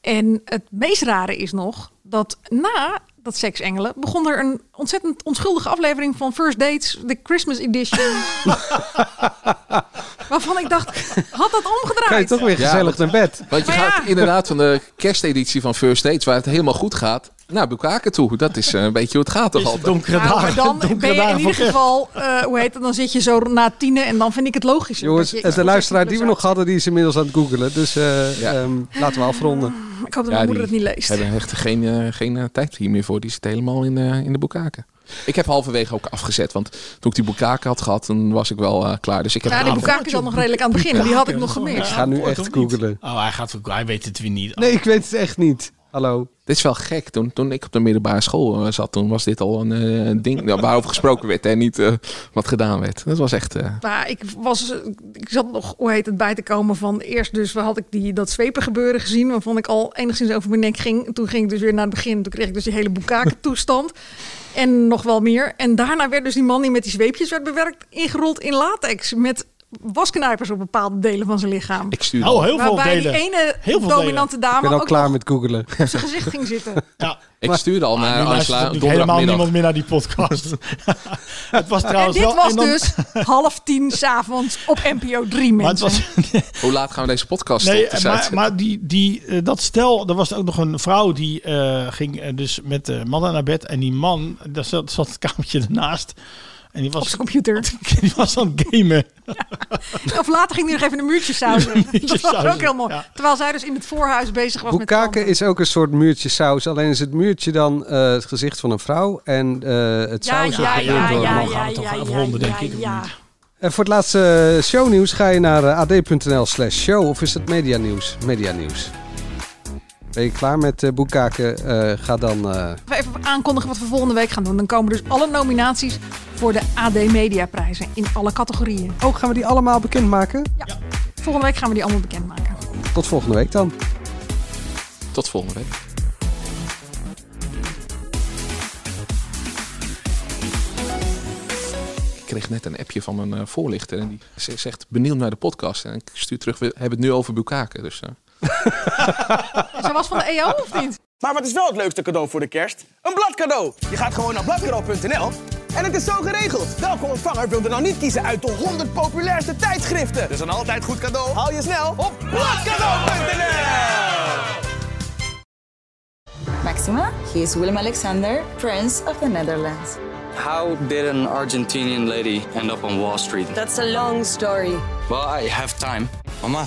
En het meest rare is nog dat na dat seksengelen begon er een ontzettend onschuldige aflevering van First Dates, de Christmas edition. waarvan ik dacht, had dat omgedraaid? Je toch weer Ja, gezellig naar bed. Want je Maar ja. gaat inderdaad van de kersteditie van First Dates, waar het helemaal goed gaat, naar Bukake toe. Dat is eh, een beetje hoe het gaat toch altijd. Donkere Nou, maar dagen. dan donkere ben je in ieder geval, eh, hoe heet het, dan zit je zo na tienen en dan vind ik het logisch. Jongens, de luisteraar die we nog hadden, die is inmiddels aan het googelen. Dus eh, ehm, laten we afronden. Ik hoop dat Ja, mijn moeder het niet leest. hebben echt geen, eh, geen eh, tijd hier meer voor. Die zit helemaal in, eh, in de boekaken. Ik heb halverwege ook afgezet, want toen ik die boekaken had gehad, dan was ik wel eh, klaar. Dus ik heb Ja, die boekake is al nog redelijk aan het begin. Die had ik nog Ik gemist. ga nu echt googelen. Oh, hij, gaat, hij weet het weer niet. Nee, ik weet het echt niet. Hallo. Dit is wel gek. Toen, toen ik op de middelbare school eh, zat, toen was dit al een eh, ding nou, waarover gesproken werd en niet eh, wat gedaan werd. Dat was echt... eh, Maar ik, was, ik zat nog, hoe heet het, bij te komen van eerst dus had ik die, dat zwepen gebeuren gezien, waarvan ik al enigszins over mijn nek ging. Toen ging ik dus weer naar het begin, toen kreeg ik dus die hele boekake toestand. En nog wel meer. En daarna werd dus die man die met die zweepjes werd bewerkt, ingerold in latex. Met wasknijpers op bepaalde delen van zijn lichaam. ik stuur Oh, heel veel Waarbij delen. die ene Heel veel dominante Ik dame ben al ook klaar met googelen. op zijn gezicht ging zitten. Ja. ik stuurde al Ah, naar Angela helemaal niemand meer naar die podcast. het was En trouwens dit wel... was en dan- dus half tien s'avonds op NPO 3 Maar het mensen. was, Hoe laat gaan we deze podcast Nee, op de maar, maar die, die, eh, dat stel, er was ook nog een vrouw die eh, ging eh, dus met de mannen naar bed. En die man, daar zat, zat het kamertje ernaast. En die op was, zijn computer. die was aan het gamen. Of later ging hij nog even een muurtje sausen. Dat was ook heel mooi. ja. Terwijl zij dus in het voorhuis bezig was met Boekake planten. is ook een soort muurtje saus. Alleen is het muurtje dan eh, het gezicht van een vrouw. En eh, het Ja, saus ja, ja, ja, een ja, man. ja, het toch ja, afronden, ja, denk ik, ja. En voor het laatste shownieuws ga je naar eh, ad.nl slash show. Of is het medianieuws? Medianieuws. Ben je klaar met uh, Boekaken? Uh, ga dan... Uh... Even aankondigen wat we volgende week gaan doen. Dan komen dus alle nominaties voor de AD Media prijzen in alle categorieën. Ook gaan we die allemaal bekendmaken? Ja. Volgende week gaan we die allemaal bekendmaken. Tot volgende week dan. Tot volgende week. Ik kreeg net een appje van mijn voorlichter en die zegt benieuwd naar de podcast. En ik stuur terug, we hebben het nu over Bukaken. Dus, Ze was van de EO of niet? Maar wat is wel het leukste cadeau voor de kerst? Een bladcadeau. Je gaat gewoon naar bladcadeau.nl en het is zo geregeld. Welke ontvanger wil er nou niet kiezen uit de 100 populairste tijdschriften? Dus een altijd goed cadeau haal je snel op bladcadeau.nl. Maxima, he is Willem Alexander, Prince of the Netherlands. How did an Argentinian lady end up on Wall Street? That's a long story. Well, I have time. Mama,